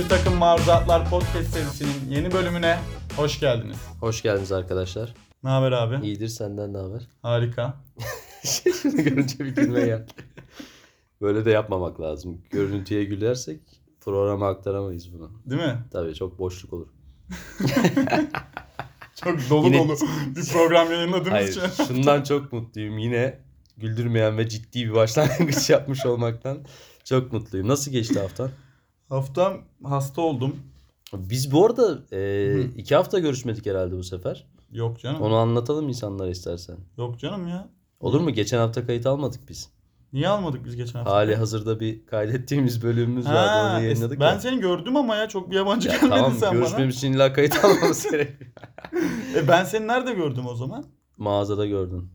Bir takım maruzatlar podcast serisinin yeni bölümüne hoş geldiniz. Hoş geldiniz arkadaşlar. Ne haber abi? İyidir senden ne haber? Harika. Şimdi görünce bir gülme gel. Böyle de yapmamak lazım. Görüntüye gülersek programa aktaramayız bunu. Değil mi? Tabii çok boşluk olur. Çok dolu Yine- dolu bir program yayınladığımız Hayır için. şundan çok mutluyum. Yine güldürmeyen ve ciddi bir başlangıç yapmış olmaktan çok mutluyum. Nasıl geçti haftan? Haftam hasta oldum. Biz bu arada e, Hı. iki hafta görüşmedik herhalde bu sefer. Yok canım. Onu anlatalım insanlara istersen. Yok canım ya. Olur mu? Geçen hafta kayıt almadık biz. Niye almadık biz geçen hafta? Hali hazırda bir kaydettiğimiz bölümümüz vardı. Ha, Onu es- yayınladık ben ya. seni gördüm ama ya çok bir yabancı Ya gelmedin tamam sen görüşmemiz için illa kayıt almamız gerekiyor. bana. E ben seni nerede gördüm o zaman? Mağazada gördün.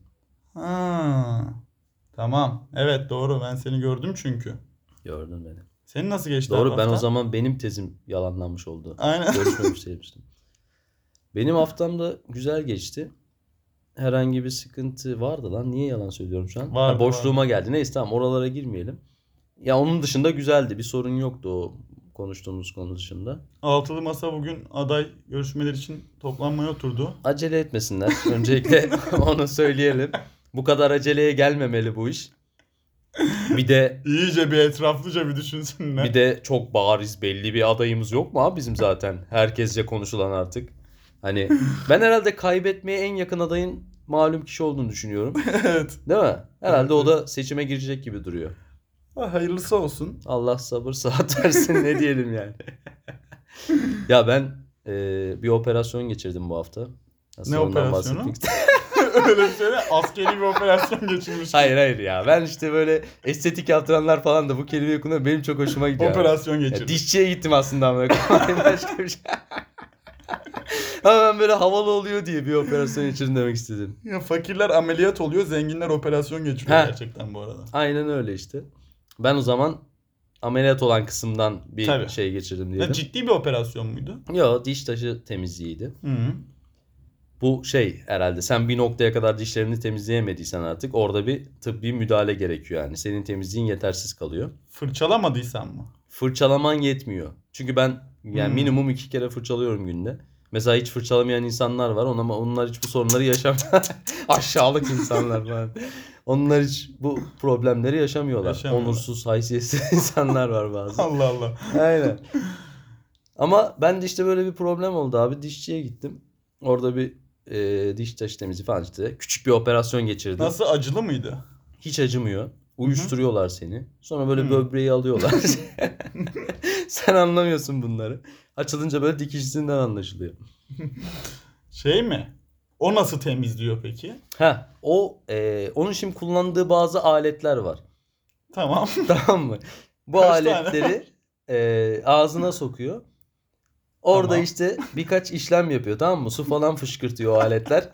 Ha. Tamam. Evet doğru ben seni gördüm çünkü. Gördün beni. Senin nasıl geçti Doğru ben o haftan? zaman benim tezim yalanlanmış oldu. Aynen. Görüşmemiş demiştim. Benim haftam da güzel geçti. Herhangi bir sıkıntı vardı lan. Niye yalan söylüyorum şu an? Vardı, Ha, boşluğuma geldi. Neyse tamam oralara girmeyelim. Ya onun dışında güzeldi. Bir sorun yoktu o konuştuğumuz konu dışında. Altılı Masa bugün aday görüşmeler için toplanmaya oturdu. Acele etmesinler. Öncelikle onu söyleyelim. Bu kadar aceleye gelmemeli bu iş. Bir de İyice bir etraflıca bir düşünsünler. bir de çok bariz belli bir adayımız yok mu abi bizim zaten? Herkesce konuşulan artık. Hani ben herhalde kaybetmeye en yakın adayın malum kişi olduğunu düşünüyorum. evet. Değil mi? Herhalde o da seçime girecek gibi duruyor. Ha, Hayırlısı olsun. Allah sabır saat versin ne diyelim yani. ya ben e, bir operasyon geçirdim bu hafta. Aslında Ne operasyonu? Öyle bir şey de askeri bir operasyon geçirmiş. hayır hayır ya. Ben işte böyle estetik yaptıranlar falan da bu kelimeyi kullanıyor. Benim çok hoşuma gidiyor. Operasyon Ya geçirmiş. dişçiye gittim aslında ama başka bir şey. Ben böyle havalı oluyor diye bir operasyon geçirdim demek istedim. Ya, fakirler ameliyat oluyor, zenginler operasyon geçiriyor Ha. gerçekten bu arada. Aynen öyle işte. Ben o zaman ameliyat olan kısımdan bir Tabii. şey geçirdim Ya, diyelim. ciddi bir operasyon muydu? Yo diş taşı temizliğiydi. Hı -hı. Bu şey herhalde sen bir noktaya kadar dişlerini temizleyemediysen artık orada bir tıbbi müdahale gerekiyor yani. Senin temizliğin yetersiz kalıyor. Fırçalamadıysan mı? Fırçalaman yetmiyor. Çünkü ben yani Hmm. minimum iki kere fırçalıyorum günde. Mesela hiç fırçalamayan insanlar var ama onlar hiç bu sorunları yaşamıyor. Aşağılık insanlar falan. Onlar hiç bu problemleri yaşamıyorlar. Yaşamıyorlar. Onursuz, haysiyetsiz insanlar var bazı. Allah Allah. Aynen. Ama ben de işte böyle bir problem oldu abi. Dişçiye gittim. Orada bir e, diş taşı temizliği. Küçük bir operasyon geçirdim. Nasıl acılı mıydı? Hiç acımıyor. Uyuşturuyorlar seni. Sonra böyle Hı. böbreği alıyorlar. Sen anlamıyorsun bunları. Açılınca böyle dikişinden anlaşılıyor. Şey mi? O nasıl temizliyor peki? Ha, o e, onun şimdi kullandığı bazı aletler var. Tamam. Tamam mı? Bu Kaç tane? aletleri e, ağzına sokuyor. Orada Tamam. işte birkaç işlem yapıyor tamam mı? Su falan fışkırtıyor o aletler.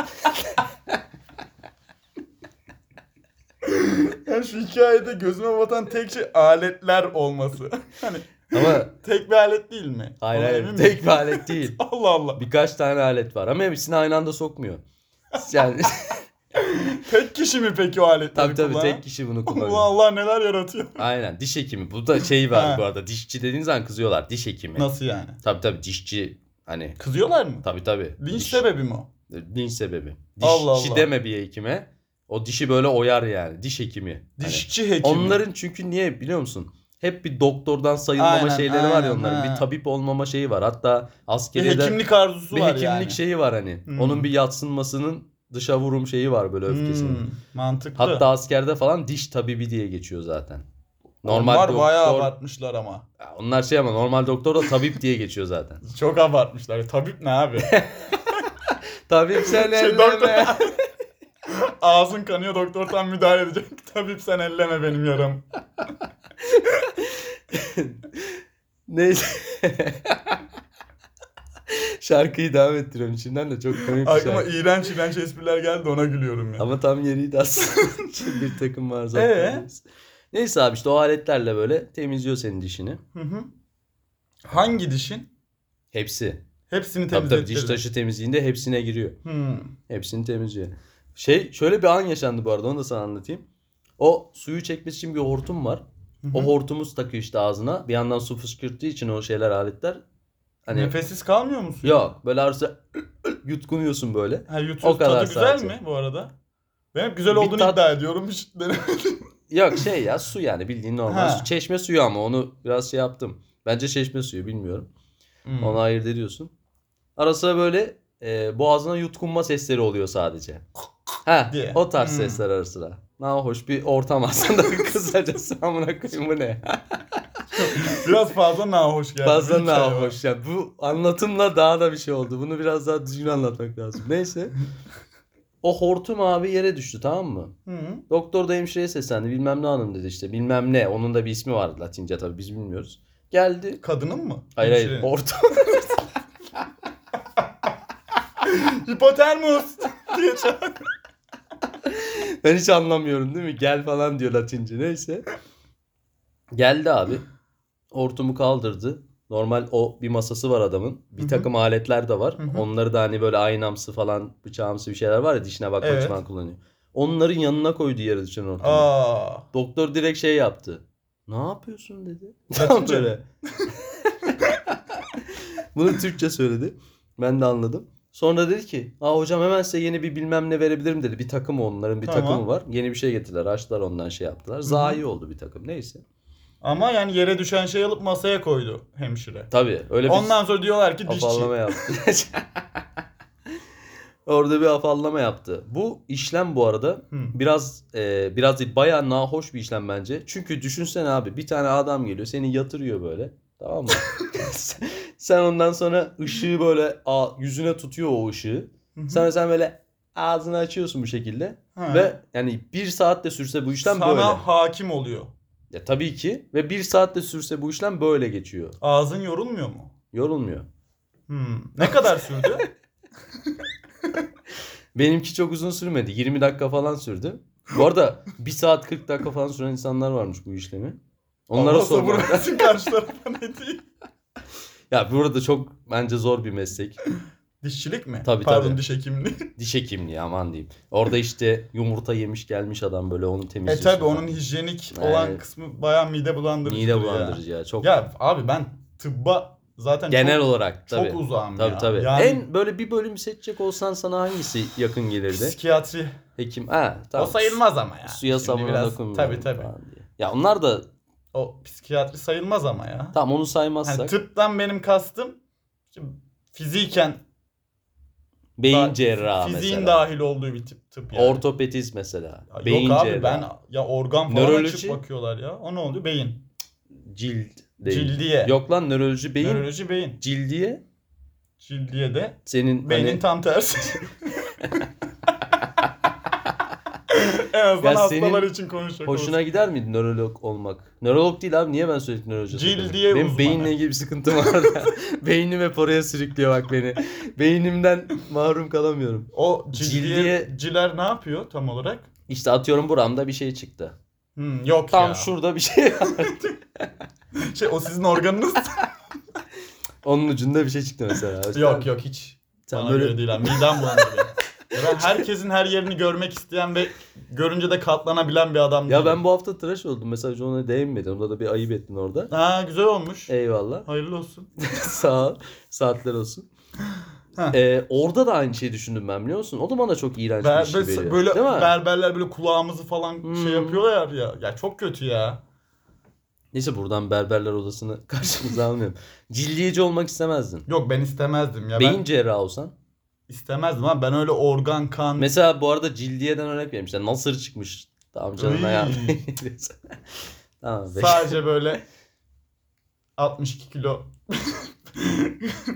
Yani şu hikayede gözüme batan tek şey aletler olması. hani Ama tek bir alet değil mi? hayır Ona hayır tek bir alet değil. Allah Allah. Birkaç tane alet var ama hepsini aynı anda sokmuyor. Yani Tek kişi mi peki o aletleri tabii tabii kullanan? tek kişi bunu Allah kullanıyor. Allah neler yaratıyor. Aynen diş hekimi. Bu da şey var bu arada. Dişçi dediğin zaman kızıyorlar. Diş hekimi. Nasıl yani? Tabii tabii dişçi hani Kızıyorlar mı? tabii tabii. Linç Diş- sebebi mi o? Linç sebebi. Dişçi Allah Allah. deme bir hekime. O dişi böyle oyar yani. Diş hekimi. Hani Dişçi hekimi. onların çünkü niye biliyor musun? Hep bir doktordan sayılmama Aynen, şeyleri var ya aynen, onların. ha. Bir tabip olmama şeyi var. Hatta bir askeriyede hekimlik arzusu bir var hekimlik yani. şeyi var hani. Hmm. Onun bir yatsınmasının dışa vurum şeyi var böyle öfkesinin. Hmm, mantıklı. Hatta askerde falan diş tabibi diye geçiyor zaten. Normal Onlar doktor, bayağı abartmışlar ama. Ya onlar şey ama normal doktor da tabip diye geçiyor zaten. Çok abartmışlar. Tabip ne abi? Tabip sen Şey, elleme. doktor- Ağzın kanıyor doktor tam müdahale edecek. Tabip sen elleme benim yaram. Neyse. Şarkıyı devam ettiriyorum içimden de çok komik bir Aklıma şarkı. iğrenç iğrenç espriler geldi ona gülüyorum ya. Ama tam yeriydi aslında. bir takım var zaten. Ee? Neyse abi işte o aletlerle böyle temizliyor senin dişini. Hı hı. Hangi dişin? Hepsi. Hepsini Tabii tabii diş taşı temizliğinde hepsine giriyor. Hmm. Hepsini temizliyor. Şey şöyle bir an yaşandı bu arada onu da sana anlatayım. O suyu çekmesi için bir hortum var. O hortumu takıyor işte ağzına. Bir yandan su fışkırttığı için o şeyler aletler. Hani Nefessiz kalmıyor musun? yok böyle arası yutkunuyorsun böyle. Ha, yutuyorsun. O kadar Tadı güzel sadece. mi bu arada? Ben hep güzel Bir olduğunu tat- iddia ediyorum. Hiç denemedim. Yok şey ya su yani bildiğin normal Ha. su. Çeşme suyu ama onu biraz şey yaptım. Bence çeşme suyu bilmiyorum. Hmm. Onu ayırt ediyorsun. Ara sıra böyle e, boğazına yutkunma sesleri oluyor sadece. Ha, Diye. o tarz Hmm. sesler ara sıra. Ne hoş bir ortam aslında kısacası amına koyayım bu ne? Biraz fazla nahoş geldi. Fazla bir hikaye ne var. hoş ya. Bu anlatımla daha da bir şey oldu. Bunu biraz daha düzgün anlatmak lazım. Neyse. O hortum abi yere düştü tamam mı? Hı. Doktor da hemşireye seslendi. Bilmem ne hanım dedi işte. Bilmem ne. Onun da bir ismi vardı Latince tabii biz bilmiyoruz. Geldi. Kadının mı? Hayır hayır. Hortum. Hipotermus diye. Ben hiç anlamıyorum değil mi? Gel falan diyor Latince. Neyse. Geldi abi. Hortumu kaldırdı. Normal o bir masası var adamın. Bir Hı hı. takım aletler de var. Hı hı. Onları da hani böyle aynamsı falan bıçağımsı bir şeyler var ya dişine bakmak Evet. için falan kullanıyor. Onların yanına koydu yere düşen hortumu. Aa. Doktor direkt şey yaptı. Ne yapıyorsun dedi. Tam böyle. Bunu Türkçe söyledi. Ben de anladım. Sonra dedi ki Aa hocam hemen size yeni bir bilmem ne verebilirim dedi. Bir takım onların bir Tamam. takımı var. Yeni bir şey getirdiler. Açtılar ondan şey yaptılar. Zayi oldu bir takım. Neyse. Ama yani yere düşen şey alıp masaya koydu hemşire. Tabii öyle bir Ondan sonra diyorlar ki dişçi. afallama yaptı. Orada bir afallama yaptı. Bu işlem bu arada Hı. biraz e, biraz değil bayağı nahoş bir işlem bence. Çünkü düşünsene abi bir tane adam geliyor seni yatırıyor böyle. Tamam mı? sen ondan sonra ışığı böyle a, yüzüne tutuyor o ışığı. Hı hı. Sonra sen böyle ağzını açıyorsun bu şekilde. Ha. Ve yani bir saatte sürse bu işlem Sana böyle. hakim oluyor. Ya tabii ki. Ve bir saatte sürse bu işlem böyle geçiyor. Ağzın yorulmuyor mu? Yorulmuyor. Hmm. Ne kadar sürdü? Benimki çok uzun sürmedi. 20 dakika falan sürdü. Bu arada 1 saat 40 dakika falan süren insanlar varmış bu işlemi. Onlara Allah sabır sormak. versin karşı tarafa ne diyeyim. Ya burada çok bence zor bir meslek. Dişçilik mi? Tabii, Pardon tabii. diş hekimliği. Diş hekimliği aman diyeyim. Orada işte yumurta yemiş gelmiş adam böyle onu e temizliyor. tabi onun hijyenik olan Evet. kısmı bayağı mide bulandırıcı. Mide bulandırıcı ya. Çok Ya abi ben tıbba zaten genel çok, olarak tabii. çok uzağım Tabii ya. tabii. Yani En böyle bir bölüm seçecek olsan sana hangisi yakın gelirdi? psikiyatri. Hekim. Ha, tamam. O sayılmaz ama ya. Suya Şimdi sabuna biraz- dokunmuyorum Tabii tabii. falan diye. Ya onlar da O psikiyatri sayılmaz ama ya. tamam onu saymazsak. Hani tıptan benim kastım şimdi fiziken beyin cerrahı fiziğin mesela. dahil olduğu bir tip tıp yani. Ortopediz mesela. Ya beyin Yok abi cerrahı. ben ya organ falan Nöroloji. açıp bakıyorlar ya. O ne oluyor? Beyin. Cilt değil. Cildiye. Yok lan nöroloji beyin. Nöroloji beyin. Cildiye Cildiye de senin beynin hani tam tersi. en azından Ya senin hastalar için konuşacak hoşuna olursak. gider miydi nörolog olmak? Nörolog değil abi niye ben sürekli nöroloji Cildiye söylüyorum? Benim uzmanı. beyinle ilgili bir sıkıntım var. Beynim hep oraya sürüklüyor bak beni. Beynimden mahrum kalamıyorum. O cildiye, Cildiye- ciler ne yapıyor tam olarak? İşte atıyorum buramda bir şey çıktı. Hmm, yok Tam ya. şurada bir şey var. Şey, o sizin organınız. Onun ucunda bir şey çıktı mesela. Yok yok hiç. Sen Bana böyle göre değil abi. Midem bulandırıyor. Ya ben herkesin her yerini görmek isteyen ve görünce de katlanabilen bir adam Ya ben bu hafta tıraş oldum. Mesela ona değinmedim. Onda da bir ayıp ettin orada. Ha güzel olmuş. Eyvallah. Hayırlı olsun. Sağ ol. Saatler olsun. Ee, orada da aynı şeyi düşündüm ben biliyor musun? O da bana çok iğrenç Ber, bir şey böyle, Değil mi? berberler böyle kulağımızı falan Hmm. şey yapıyorlar ya. Ya çok kötü ya. Neyse buradan berberler odasını karşımıza almayalım. Cildiyeci olmak istemezdin. Yok ben istemezdim ya. Beyin Ben cerrahı olsan. İstemezdim ama ben öyle organ kan Mesela bu arada cildiyeden örnek vereyim. İşte Nasır çıkmış. Tamam canım Iy. tamam. sadece böyle 62 kilo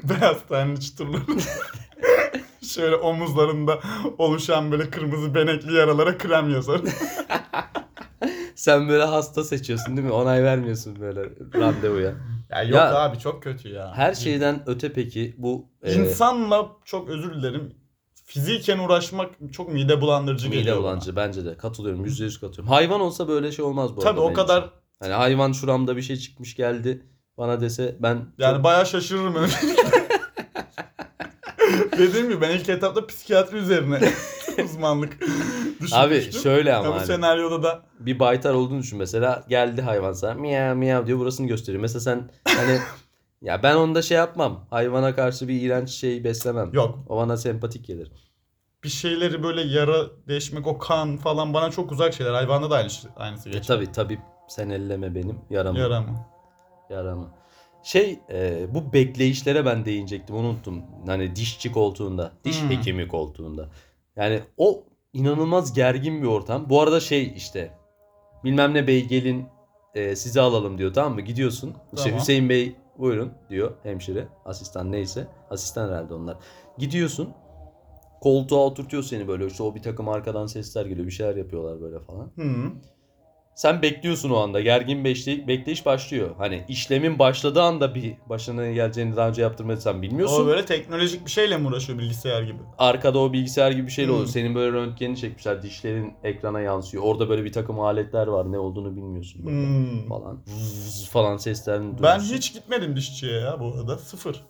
beyaz tenli çıtırlı. Şöyle omuzlarında oluşan böyle kırmızı benekli yaralara krem yazar. Sen böyle hasta seçiyorsun değil mi? Onay vermiyorsun böyle randevuya. Ya yok Ya, abi çok kötü ya. Her şeyden öte peki bu e, İnsanla çok özür dilerim. Fiziken uğraşmak çok mide bulandırıcı mide geliyor bulandırıcı bence de katılıyorum yüzde yüz katılıyorum. Hayvan olsa böyle şey olmaz bu bana. Tabii arada o benim kadar için. Hani hayvan şuramda bir şey çıkmış geldi bana dese ben yani bayağı şaşırırım. Dediğim gibi ben ilk etapta psikiyatri üzerine uzmanlık Abi düşünmüştüm. şöyle Ya ama bu hani, senaryoda da bir baytar olduğunu düşün mesela geldi hayvan sana miyav miyav diyor burasını gösteriyor. Mesela sen hani ya ben onda şey yapmam. Hayvana karşı bir iğrenç şey beslemem. yok O bana sempatik gelir. bir şeyleri böyle yara deşmek o kan falan bana çok uzak şeyler. Hayvanda da aynı, şey- aynısı E geçer. tabi tabi sen elleme benim yaramı. Yara mı? Yaramı. Şey e, bu bekleyişlere ben değinecektim unuttum. Hani dişçi koltuğunda, diş Hmm. hekimi koltuğunda. Yani o inanılmaz gergin bir ortam. Bu arada şey işte bilmem ne bey gelin e, sizi alalım diyor tamam mı? Gidiyorsun. İşte Tamam. Hüseyin Bey buyurun diyor hemşire, asistan neyse. Asistan herhalde onlar. Gidiyorsun. Koltuğa oturtuyor seni böyle. İşte o bir takım arkadan sesler geliyor. Bir şeyler yapıyorlar böyle falan. Hı. Sen bekliyorsun o anda. Gergin bekleyiş, bekleyiş başlıyor. Hani işlemin başladığı anda bir başına geleceğini daha önce yaptırmadıysan bilmiyorsun. O böyle teknolojik bir şeyle mi uğraşıyor bilgisayar gibi? Arkada o bilgisayar gibi bir şeyle oluyor. Hmm. Senin böyle röntgenini çekmişler. Dişlerin ekrana yansıyor. Orada böyle bir takım aletler var. Ne olduğunu bilmiyorsun. Böyle Hmm. Falan. Vız falan seslerini Ben duyuyorsun. hiç gitmedim dişçiye ya bu arada. Sıfır.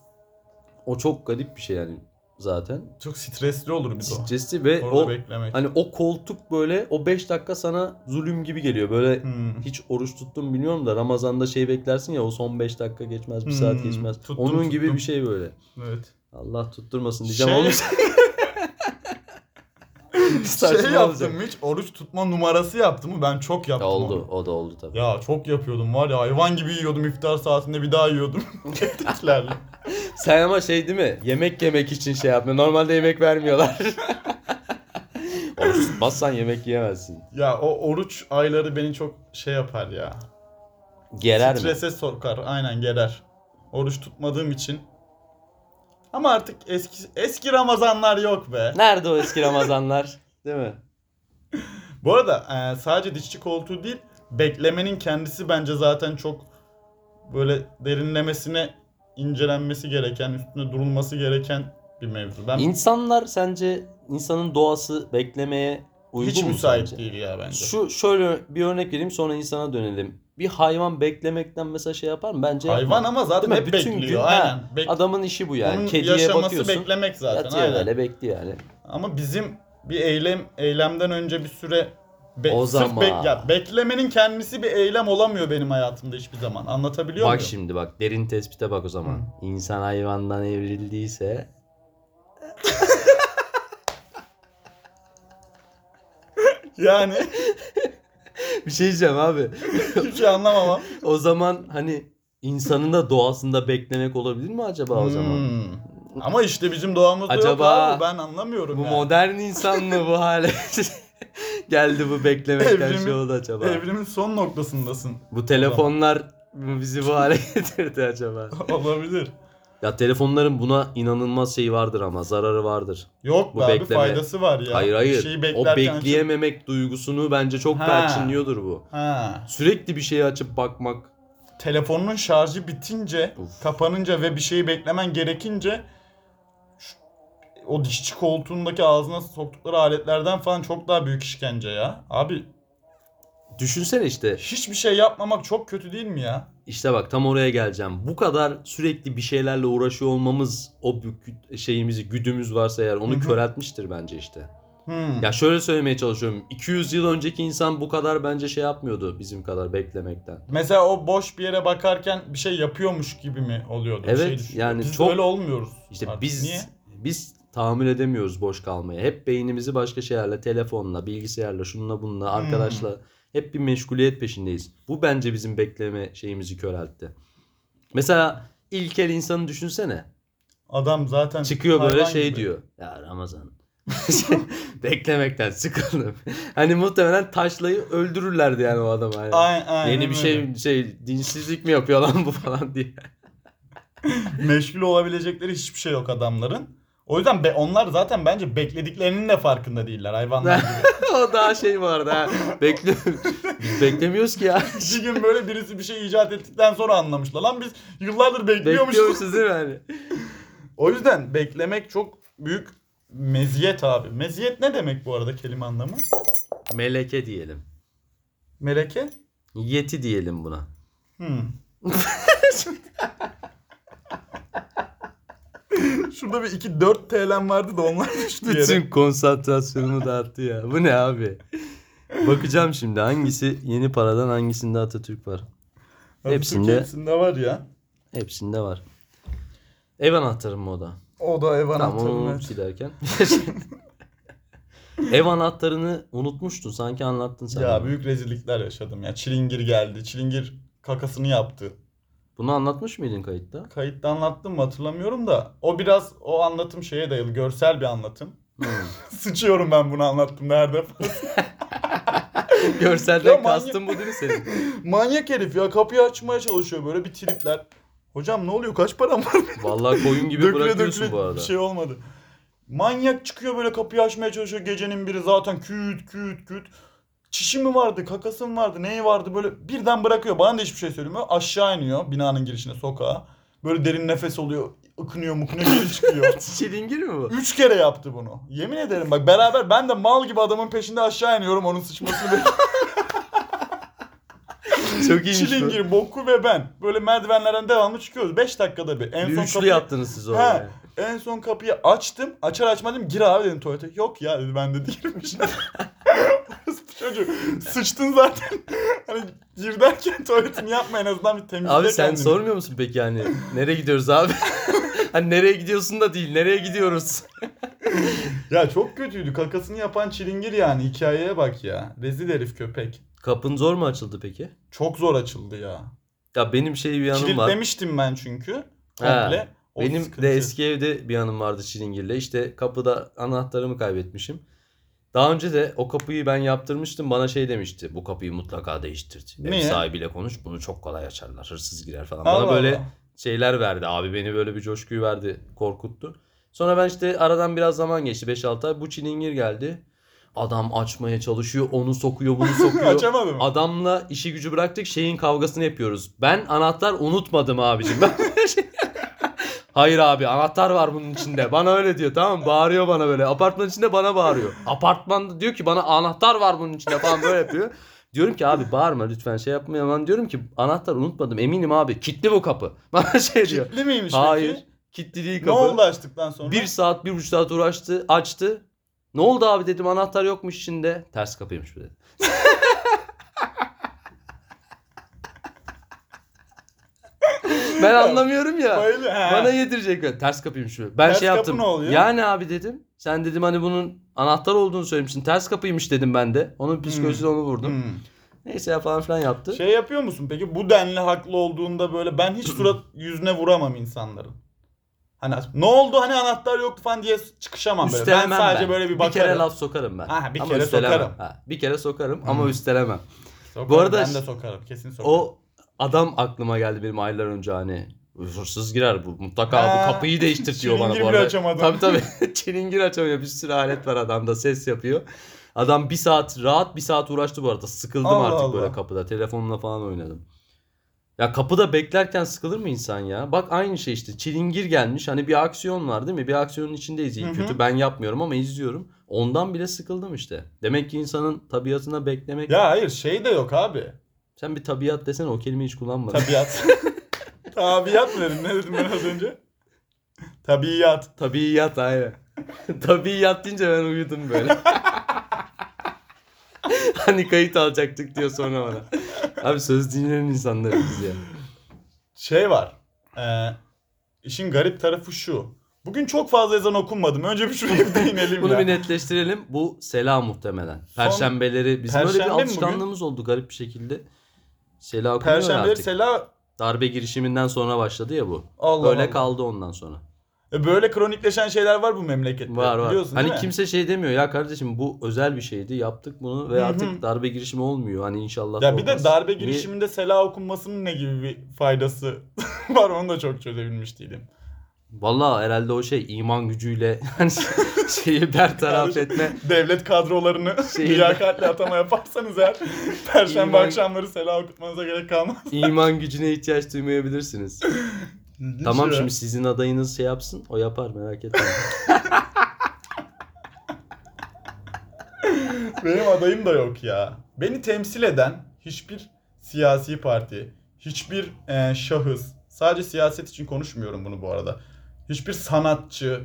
O çok garip bir şey yani zaten. Çok stresli olur bir. Stresli ve Orada o beklemek. hani o koltuk böyle o 5 dakika sana zulüm gibi geliyor. Böyle Hmm. hiç oruç tuttum bilmiyorum da Ramazan'da şey beklersin ya o son 5 dakika geçmez, bir saat Hmm, geçmez. tuttum, Onun gibi tuttum. bir şey böyle. Evet. Allah tutturmasın diyeceğim Şey-. Saçma şey olacak. yaptım mı hiç oruç tutma numarası yaptım mı? Ben çok Ya yaptım oldu, onu. o da oldu tabii. Ya çok yapıyordum var ya hayvan gibi yiyordum iftar saatinde bir daha yiyordum. Tetiklerle. Sen ama şey değil mi? Yemek yemek için şey yapma. Normalde yemek vermiyorlar. Oruç tutmazsan yemek yiyemezsin. ya o oruç ayları beni çok şey yapar ya. Gerer mi? Strese sokar. Aynen gerer. Oruç tutmadığım için. Ama artık eski eski Ramazanlar yok be. Nerede o eski Ramazanlar? Değil mi? Bu arada e, sadece dişçi koltuğu değil, beklemenin kendisi bence zaten çok böyle derinlemesine incelenmesi gereken, üstüne durulması gereken bir mevzu. Ben İnsanlar sence insanın doğası beklemeye uygun hiç mu müsait sence? değil ya bence. Şu şöyle bir örnek vereyim sonra insana dönelim. Bir hayvan beklemekten mesela şey yapar mı? Bence Hayvan yapmaz. ama zaten Değil mi? hep Bütün gün, bekliyor. ha, Aynen. Bek- Adamın işi bu yani. Onun Kediye yaşaması bakıyorsun. beklemek zaten. Yatıyor aynen. böyle bekliyor yani. Ama bizim bir eylem eylemden önce bir süre be- O sırf zaman. bek- ya beklemenin kendisi bir eylem olamıyor benim hayatımda hiçbir zaman. Anlatabiliyor Bak muyum? şimdi bak derin tespite bak o zaman. İnsan hayvandan evrildiyse Yani bir şey diyeceğim abi. hiçbir şey anlamamam. O zaman hani insanın da doğasında beklemek olabilir mi acaba o zaman? Hmm. Ama işte bizim doğamızda yok Acaba abi. Ben anlamıyorum Bu yani. modern insan mı bu hale geldi bu beklemekten Evrimi- şey oldu acaba? Evrimin son noktasındasın. Bu telefonlar mı bizi bu hale getirdi acaba? Olabilir. Ya telefonların buna inanılmaz şey vardır ama zararı vardır. Yok Bu be abi bekleme. faydası var ya. hayır Bir hayır. şeyi o beklerken bekleyememek duygusunu bence çok Ha. perçinliyordur bu. Ha. Sürekli bir şeyi açıp bakmak. Telefonun şarjı bitince, Uf. kapanınca ve bir şeyi beklemen gerekince o dişçi koltuğundaki ağzına soktukları aletlerden falan çok daha büyük işkence ya. Abi Düşünsene işte. hiçbir şey yapmamak çok kötü değil mi ya? İşte bak tam oraya geleceğim. Bu kadar sürekli bir şeylerle uğraşıyor olmamız o bük- şeyimizi güdümüz varsa eğer onu köreltmiştir bence işte. Hmm. Ya şöyle söylemeye çalışıyorum. 200 yıl önceki insan bu kadar bence şey yapmıyordu bizim kadar beklemekten. Mesela o boş bir yere bakarken bir şey yapıyormuş gibi mi oluyordu? Bir Evet, şey düşünüyor. yani Biz çok- öyle olmuyoruz. İşte artık. biz Niye? biz tahammül edemiyoruz boş kalmaya. Hep beynimizi başka şeylerle, telefonla, bilgisayarla, şununla bununla, Hmm. arkadaşla hep bir meşguliyet peşindeyiz. Bu bence bizim bekleme şeyimizi köreltti. Mesela ilkel insanı düşünsene. Adam zaten Çıkıyor böyle şey gibi. diyor. Ya Ramazan. Beklemekten sıkıldım. Hani muhtemelen taşlayı öldürürlerdi yani o adamı. Yani. Aynen, aynen Yeni bir şey öyle. şey dinsizlik mi yapıyor lan bu falan diye. Meşgul olabilecekleri hiçbir şey yok adamların. O yüzden be- onlar zaten bence beklediklerinin de farkında değiller hayvanlar gibi. o daha şey vardı ha. Bekle Biz beklemiyoruz ki ya. bir gün böyle birisi bir şey icat ettikten sonra anlamışlar. Lan biz yıllardır bekliyormuşuz. Bekliyormuşuz değil mi hani? O yüzden beklemek çok büyük meziyet abi. Meziyet ne demek bu arada kelime anlamı? Meleke diyelim. Meleke? Yeti diyelim buna. Hmm. Şurada bir 2 4 TL'm vardı da onlar düştü yere. Bütün konsantrasyonumu dağıttı ya. Bu ne abi? Bakacağım şimdi hangisi yeni paradan hangisinde Atatürk var. hepsinde- hepsinde var ya. Hepsinde var. Ev anahtarım mı o da? O da ev Tamam anahtarı. onu net. silerken. Ev anahtarını unutmuştun sanki anlattın sen. Ya bana. büyük rezillikler yaşadım ya. Çilingir geldi. Çilingir kakasını yaptı. Bunu anlatmış mıydın kayıtta? Kayıtta anlattım mı hatırlamıyorum da. O biraz o anlatım şeye dayalı. Görsel bir anlatım. Hmm. Sıçıyorum ben bunu anlattım nerede. Görselden Ya kastın bu değil mi senin? Manyak herif ya kapıyı açmaya çalışıyor böyle bir tripler. Hocam ne oluyor kaç param var? Vallahi koyun gibi döküle bırakıyorsun döküle bu arada. bir şey olmadı. Manyak çıkıyor böyle kapıyı açmaya çalışıyor gecenin biri zaten küt küt küt. Çişi mi vardı, kakası mı vardı, neyi vardı böyle birden bırakıyor. Bana da hiçbir şey söylemiyor. Aşağı iniyor binanın girişine sokağa. Böyle derin nefes oluyor, ıkınıyor muknuyor geri çıkıyor. Çilingir mi bu? Üç kere yaptı bunu. Yemin ederim bak beraber ben de mal gibi adamın peşinde aşağı iniyorum onun sıçmasını bekliyorum. Çok iyiymiş bu. Çilingir, Boku ve ben. Böyle merdivenlerden devamlı çıkıyoruz. 5 dakikada bir. En Bir son üçlü kapıyı- yaptınız siz He, orada. en son kapıyı açtım. Açar açmadım gir abi dedim tuvalete. Yok ya dedi ben de değilmiş. Çocuk sıçtın zaten. hani gir derken tuvaletini yapma en azından bir temizle Abi sen kendini. sormuyor musun peki yani nereye gidiyoruz abi? hani nereye gidiyorsun da değil nereye gidiyoruz? Ya çok kötüydü. Kakasını yapan çilingir yani. Hikayeye bak ya. Rezil herif köpek. Kapın zor mu açıldı peki? Çok zor açıldı ya. Ya benim şey bir anım var. Kilitlemiştim ben çünkü. Komple. O Benim sıkıntı. de eski evde bir anım vardı Çilingir'le. İşte kapıda anahtarımı kaybetmişim. Daha önce de o kapıyı ben yaptırmıştım. Bana şey demişti. Bu kapıyı mutlaka değiştir. Ev Niye? sahibiyle konuş. Bunu çok kolay açarlar. Hırsız girer falan. Allah Bana böyle Allah. şeyler verdi. Abi beni böyle bir coşkuyu verdi. Korkuttu. Sonra ben işte aradan biraz zaman geçti. 5-6 ay. Bu çilingir geldi. Adam açmaya çalışıyor. Onu sokuyor bunu sokuyor. Açamadım. Adamla işi gücü bıraktık şeyin kavgasını yapıyoruz. Ben anahtar unutmadım abicim. Ben Hayır abi anahtar var bunun içinde. Bana öyle diyor tamam mı? Bağırıyor bana böyle. Apartman içinde bana bağırıyor. Apartmanda diyor ki bana anahtar var bunun içinde falan böyle yapıyor. Diyorum ki abi bağırma lütfen şey yapma. Ben diyorum ki anahtar unutmadım eminim abi. Kilitli bu kapı. Bana şey diyor. Kilitli miymiş Hayır. peki? Kilitli değil Ne kapı. oldu açtıktan sonra? Bir saat bir buçuk saat uğraştı açtı. Ne oldu abi dedim anahtar yokmuş içinde. Ters kapıymış bu dedi. ben anlamıyorum ya. Bayılıyor. He. Bana yedirecek. böyle. Ters kapıymış bu. Ben Ters şey kapı yaptım. ne oluyor? Yani abi dedim. Sen dedim hani bunun anahtar olduğunu söylemişsin. Ters kapıymış dedim ben de. Onun psikolojisine onu vurdum. Hmm. Neyse ya falan filan yaptı. Şey yapıyor musun peki bu denli haklı olduğunda böyle ben hiç surat yüzüne vuramam insanların. Hani ne oldu hani anahtar yoktu falan diye çıkışamam böyle. Ben Üstelemem sadece böyle bir Bir bakarım. kere laf sokarım ben. Ha, bir kere üstelemem. sokarım. Ha, bir kere sokarım Hmm. ama üstelemem. Sokarım, Bu arada ben de sokarım kesin sokarım. O adam aklıma geldi benim aylar önce hani hırsız girer bu mutlaka Ha, bu kapıyı değiştir diyor bana bu arada. açamadım. Tabii tabii çilingir açamıyor bir sürü alet var adamda ses yapıyor. Adam bir saat rahat bir saat uğraştı bu arada sıkıldım Allah artık Allah. böyle kapıda telefonla falan oynadım. Ya kapıda beklerken sıkılır mı insan ya? Bak aynı şey işte çilingir gelmiş hani bir aksiyon var değil mi? Bir aksiyonun içindeyiz iyi kötü ben yapmıyorum ama izliyorum. Ondan bile sıkıldım işte. Demek ki insanın tabiatına beklemek. Ya hayır şey de yok abi. Sen bir tabiat desene o kelimeyi hiç kullanmadın. Tabiat. Tabiat mı dedim? Ne dedim ben az önce? Tabiat. Tabiiyat aynen. Tabiiyat deyince ben uyudum böyle. hani kayıt alacaktık diyor sonra bana. Abi söz dinleyen insanlarız biz ya. Şey var. Ee, işin garip tarafı şu. Bugün çok fazla ezan okunmadım. Önce bir şuraya bir değinelim Bunu ya. bir netleştirelim. Bu Sela muhtemelen. Perşembeleri bizim Perşembe böyle mi bir bugün? alışkanlığımız oldu garip bir şekilde. Sela okunuyor Perşembeleri artık. Sela Darbe girişiminden sonra başladı ya bu. Allah Öyle Allah. kaldı ondan sonra. E böyle kronikleşen şeyler var bu memlekette. Var var. Biliyorsun Hani değil mi? kimse şey demiyor ya kardeşim bu özel bir şeydi yaptık bunu ve Hı hı. artık darbe girişimi olmuyor. Hani inşallah Ya bir de olmaz. darbe Niye- girişiminde Sela okunmasının ne gibi bir faydası var onu da çok çözebilmiş değilim. Vallahi herhalde o şey iman gücüyle hani şeyi bertaraf etme. Devlet kadrolarını Şeyi- liyakatle atama yaparsanız eğer Perşembe İman- akşamları Sela okutmanıza gerek kalmaz. iman gücüne ihtiyaç duymayabilirsiniz. tamam şimdi sizin adayınız şey yapsın o yapar merak etme. Benim adayım da yok ya. Beni temsil eden hiçbir siyasi parti, hiçbir e, şahıs, sadece siyaset için konuşmuyorum bunu bu arada. Hiçbir sanatçı,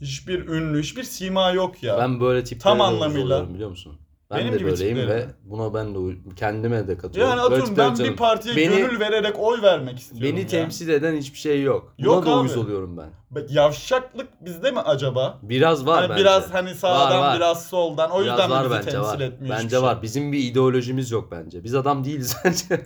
hiçbir ünlü, hiçbir sima yok ya. Ben böyle tiplere Tam anlamıyla. biliyor musun? Ben Benim de gibi böyleyim tipleri ve buna ben de uy- kendime de katılıyorum. yani Böyle atıyorum tipler ben canım. bir partiye Beni- gönül vererek oy vermek istiyorum Beni ya. temsil eden hiçbir şey yok. Buna Yok da abi. uyuz oluyorum ben. Be- Yavşaklık bizde mi acaba? Biraz var Hani bence. biraz hani sağdan Var, var. biraz soldan o Biraz yüzden var mi bizi bence temsil var. etmiyor hiçbir Bence şey? var. Bizim bir ideolojimiz yok bence. Biz adam değiliz bence.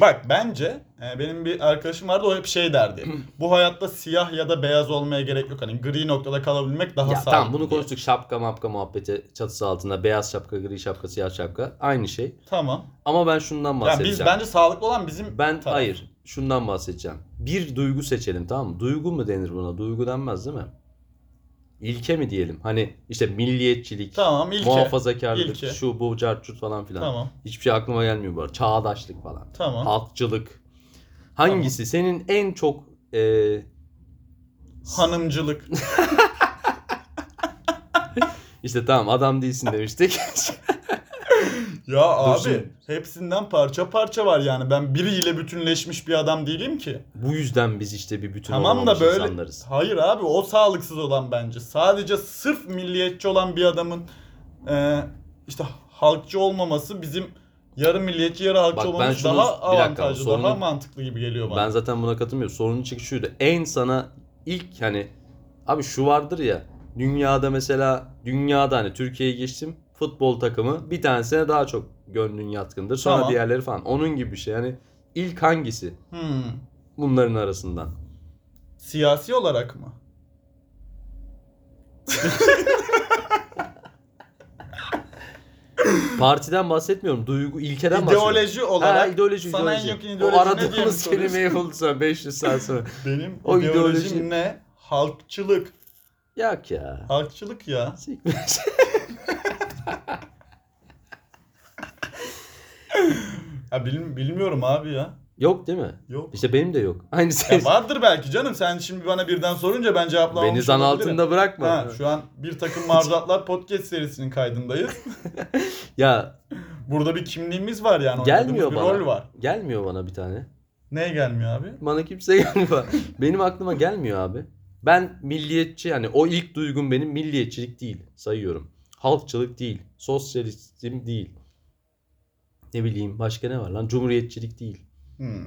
Bak bence e, benim bir arkadaşım vardı o hep şey derdi. Bu hayatta siyah ya da beyaz olmaya gerek yok. Hani gri noktada kalabilmek daha ya sağlıklı. tamam bunu diye. konuştuk. Şapka mapka muhabbeti çatısı altında. Beyaz şapka, gri şapka, siyah şapka. Aynı şey. Tamam. Ama ben şundan Yani bahsedeceğim. biz bence sağlıklı olan bizim Ben taraf. hayır. Şundan bahsedeceğim. Bir duygu seçelim tamam mı? Duygu mu denir buna? Duygu denmez değil mi? İlke mi diyelim? Hani işte milliyetçilik, Tamam ilke. muhafazakarlık, İlke. şu bu cartçut falan filan. Tamam. Hiçbir şey aklıma gelmiyor bu arada. Çağdaşlık falan. Tamam. Halkçılık. Hangisi senin en çok e, Hanımcılık. işte tamam adam değilsin demiştik. ya abi hepsinden parça parça var yani. Ben biriyle bütünleşmiş bir adam değilim ki. bu yüzden biz işte bir bütün Tamam da olamamış böyle insanlarız. hayır abi o sağlıksız olan bence. Sadece sırf milliyetçi olan bir adamın e, işte halkçı olmaması bizim yarı milliyetçi yarı halkçı Bak ben olmamız şunu- daha bir dakika, avantajlı, daha sorunu- mantıklı gibi geliyor bana. Ben zaten buna katılmıyorum. Sorunun çıkışı şuydu. En sana ilk hani abi şu vardır ya dünyada mesela dünyada hani Türkiye'ye geçtim futbol takımı bir tanesine daha çok gönlün yatkındır. Sonra Tamam. diğerleri falan. Onun gibi bir şey. Yani ilk hangisi Hmm. bunların arasından? Siyasi olarak mı? Partiden bahsetmiyorum. Duygu, ilkeden bahsediyorum. İdeoloji olarak Ha, ideoloji, sana ideoloji. en o ideoloji ne diye mi aradığımız soruyorsun? kelimeyi buldu sonra 500 saat sonra. Benim O ideolojim ideoloji- ne? Halkçılık. Yak ya. Halkçılık ya. Siktir. Ha bil- bilmiyorum abi ya. yok değil mi? Yok. İşte benim de yok. Aynı şey. Ya vardır belki canım. Sen şimdi bana birden sorunca ben cevaplamamış Beni zan olabilirim. altında bırakma. Ha, şu an bir takım maruzatlar podcast serisinin kaydındayız. Ya Burada bir kimliğimiz var yani. Gelmiyor bir bana. rol var. gelmiyor bana bir tane. Neye gelmiyor abi? Bana kimse gelmiyor. benim aklıma gelmiyor abi. Ben milliyetçi yani o ilk duygum benim milliyetçilik değil sayıyorum. Halkçılık değil. Sosyalizm değil. Ne bileyim başka ne var lan? Cumhuriyetçilik değil. Hmm.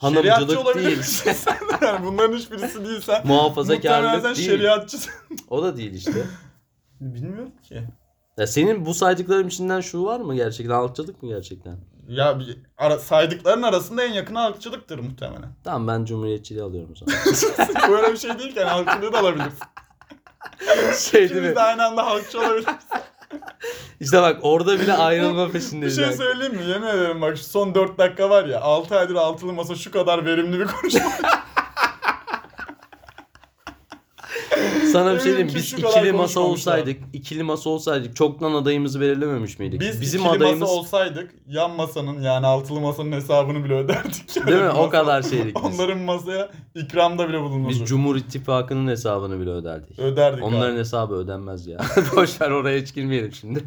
Şeriatçı Hanımcılık olabilir değil. misin sen? yani bunların hiçbirisi değilsen muhtemelen Muhafazakarlık sen değil. şeriatçısın. O da değil işte. Bilmiyorum ki. Ya senin bu saydıklarım içinden şu var mı gerçekten? Halkçılık mı gerçekten? Ya bir ara, saydıkların arasında en yakını halkçılıktır muhtemelen. Tamam ben cumhuriyetçiliği alıyorum o zaman. Böyle bir şey değil ki yani halkçılığı da alabilirsin. şey değil İkimiz mi? de aynı anda halkçı olabiliriz. İşte bak orada bile ayrılma Bir peşindeyiz. şey yani. söyleyeyim mi? Yemin ederim bak şu son 4 dakika var ya 6 aydır altılı masa şu kadar verimli bir konuşma. Sana bir şey diyeyim biz şu kadar ikili masa konuşmamışlar. olsaydık, ikili masa olsaydık çoktan adayımızı belirlememiş miydik? Biz Bizim ikili adayımız masa olsaydık yan masanın yani altılı masanın hesabını bile öderdik. Yani değil mi? O masa- kadar şeydik biz. Onların masaya ikramda bile. Biz Cumhur İttifakı'nın hesabını bile öderdik. Öderdik Onların abi. hesabı ödenmez ya. Boş ver oraya hiç girmeyelim şimdi.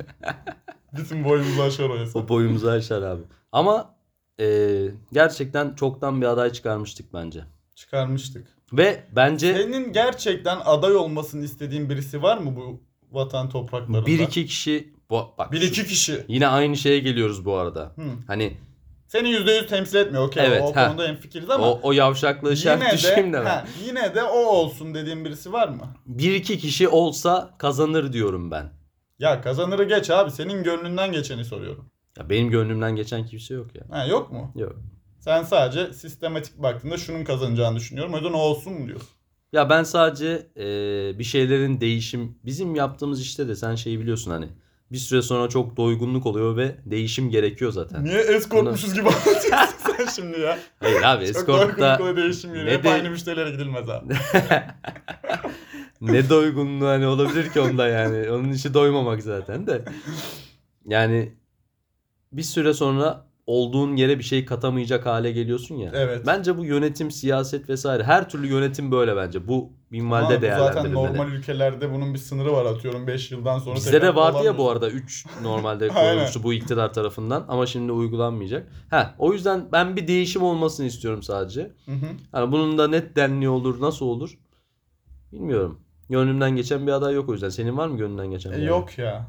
Bütün boyumuzu aşar o hesap. o boyumuzu aşar abi. Ama e, gerçekten çoktan bir aday çıkarmıştık bence. Çıkarmıştık. Ve bence Senin gerçekten aday olmasını istediğin birisi var mı bu vatan topraklarında? bir iki kişi bu, bak Bir şu- iki kişi. yine aynı şeye geliyoruz bu arada. Hı. Hani Seni %100 temsil etmiyor. Okey Evet, o ha. konuda hemfikiriz ama o, o yavşaklığı şart yine düşeyim de, de ben. ha, yine de o olsun dediğin birisi var mı? Bir iki kişi olsa kazanır diyorum ben. Ya kazanırı geç abi. Senin gönlünden geçeni soruyorum. Ya benim gönlümden geçen kimse yok ya. Ha, yok mu? Yok. Sen sadece sistematik baktığında şunun kazanacağını düşünüyorum. O yüzden o olsun mu diyorsun? Ya ben sadece e, bir şeylerin değişim bizim yaptığımız işte de sen şeyi biliyorsun hani bir süre sonra çok doygunluk oluyor ve değişim gerekiyor zaten. Niye eskortmuşuz gibi anlatıyorsun sen şimdi ya? Hayır abi Çok eskortta doygunlukla değişim ne Hep de- aynı müşterilere gidilmez abi. ne doygunluğu hani olabilir ki onda yani. Onun işi doymamak zaten de. Yani bir süre sonra olduğun yere bir şey katamayacak hale geliyorsun ya. Evet. Bence bu yönetim, siyaset vesaire her türlü yönetim böyle bence. Bu minvalde bu zaten değerlendirilmeli. normal ülkelerde bunun bir sınırı var atıyorum 5 yıldan sonra. Bizde de vardı ya bu arada 3 normalde koyulmuştu bu iktidar tarafından ama şimdi uygulanmayacak. Ha o yüzden ben bir değişim olmasını istiyorum sadece. Hı hı. Hani bunun da net denli olur, nasıl olur? Bilmiyorum. Gönlümden geçen bir aday yok o yüzden. Senin var mı gönlünden geçen bir E, aday? yok ya.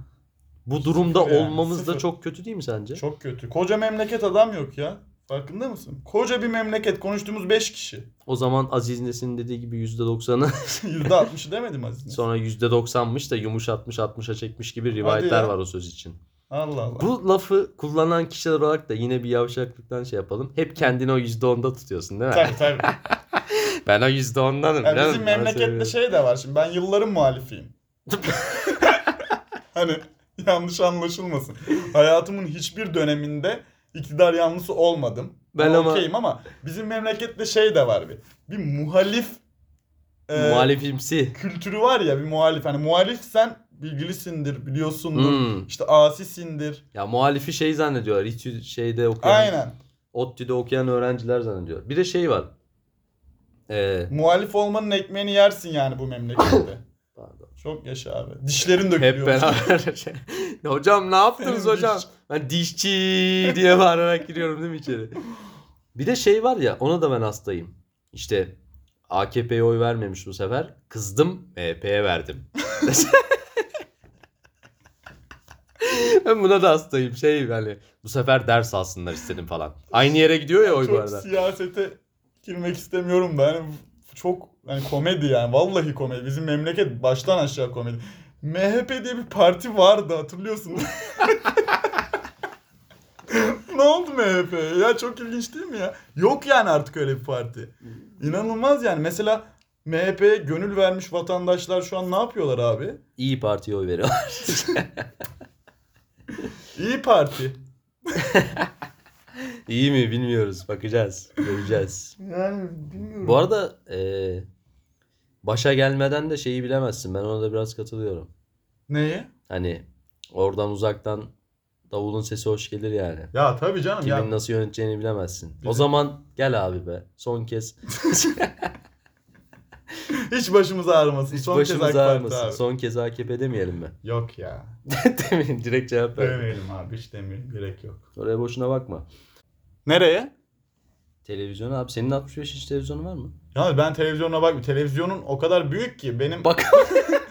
Bu durumda Sıfır yani, olmamız da sıfır. çok kötü değil mi sence? Çok kötü. Koca memleket adam yok ya. Farkında mısın? Koca bir memleket. Konuştuğumuz 5 kişi. O zaman Aziz Nesin'in dediği gibi %90'ı %60'ı demedim Aziz. sonra %90'mış da yumuşatmış 60'a çekmiş gibi rivayetler ya. var o söz için. Allah Allah. Bu lafı kullanan kişiler olarak da yine bir yavşaklıktan şey yapalım. Hep kendini o %10'da tutuyorsun değil mi? Tabii tabii. Ben o %10'danım. Ya bizim memlekette şey de var şimdi. Ben yılların muhalifiyim. hani yanlış anlaşılmasın. Hayatımın hiçbir döneminde iktidar yanlısı olmadım. Ben ama- okeyim ama bizim memlekette şey de var bir. Bir muhalif e, Muhalifimsi. kültürü var ya bir muhalif. Hani muhalif sen bilgilisindir, biliyorsundur. Hmm. İşte asisindir. Ya muhalifi şey zannediyorlar. İTÜ şeyde okuyan, Aynen. ODTÜ'de okuyan öğrenciler zannediyor. Bir de şey var. Ee, Muhalif olmanın ekmeğini yersin yani bu memlekette. Çok yaşa abi. Dişlerin Hep dökülüyor. beraber. şey- hocam ne yaptınız Senin hocam? diş- Ben dişçi diye bağırarak giriyorum değil mi içeri? Bir de şey var ya ona da ben hastayım. İşte AKP'ye oy vermemiş bu sefer. Kızdım MHP'ye verdim. ben buna da hastayım. Şey hani bu sefer ders alsınlar istedim falan. Aynı yere gidiyor ya oy bu çok arada. siyasete girmek istemiyorum yani çok hani komedi yani vallahi komedi. Bizim memleket baştan aşağı komedi. MHP diye bir parti vardı hatırlıyorsun. ne oldu MHP? Ya çok ilginç değil mi ya? Yok yani artık öyle bir parti. İnanılmaz yani. Mesela MHP'ye gönül vermiş vatandaşlar şu an ne yapıyorlar abi? İyi Parti'ye oy veriyorlar. İyi Parti. İyi mi bilmiyoruz. Bakacağız. Göreceğiz. Yani bilmiyorum. Bu arada eee, başa gelmeden de şeyi bilemezsin. Ben ona da biraz katılıyorum. Neyi? Hani oradan uzaktan davulun sesi hoş gelir yani. Ya tabii canım Kimin ya. nasıl yöneteceğini bilemezsin. O Bizim- zaman gel abi be. Son kez. Hiç başımız ağrımasın. Hiç Son kez AK başımız Parti ağrımasın. abi. Son kez AKP demeyelim mi? Yok ya. Demeyin. Direkt cevap ver. Demeyelim abi hiç demeyelim. Gerek yok. Oraya boşuna bakma. Nereye? Televizyon abi. Senin 65 inç televizyonun var mı? Ya ben televizyona bak. Televizyonun o kadar büyük ki benim Bak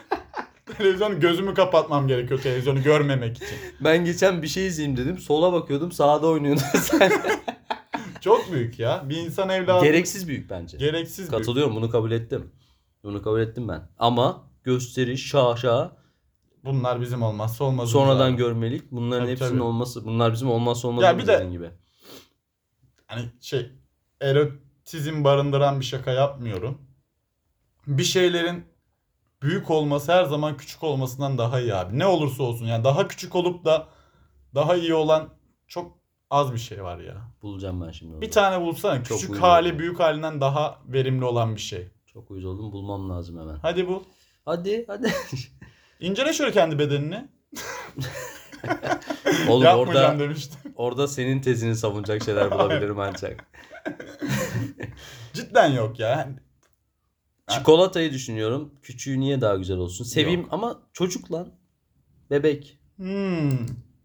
televizyon gözümü kapatmam gerekiyor televizyonu görmemek için. ben geçen bir şey izleyeyim dedim. Sola bakıyordum. Sağda oynuyordu sen. Çok büyük ya. Bir insan evladı Gereksiz büyük bence. gereksiz büyük. Katılıyorum. Bunu kabul ettim. Bunu kabul ettim ben. Ama gösteriş, şaşa, Bunlar bizim olmazsa olmazımız. sonradan abi. görmelik. Bunların Tabii, hepsinin tabii. olması. Bunlar bizim olmazsa Ya olmazımız bir de- dediğin gibi. Hani şey erotizm barındıran bir şaka yapmıyorum. Bir şeylerin büyük olması her zaman küçük olmasından daha iyi abi. Ne olursa olsun yani daha küçük olup da daha iyi olan çok az bir şey var ya. Bulacağım ben şimdi onu. Bir tane bulsana Çok küçük hali oldu. büyük halinden daha verimli olan bir şey. Çok uyuz oldum. Bulmam lazım hemen. Hadi bul. Hadi hadi. İncele şöyle kendi bedenini. Oğlum Yapmayacağım orada demiştim. orada senin tezini savunacak şeyler bulabilirim ancak. Cidden yok ya. Çikolatayı düşünüyorum. Küçüğü niye daha güzel olsun? Seveyim Yok. ama çocuk lan. Bebek. Hmm,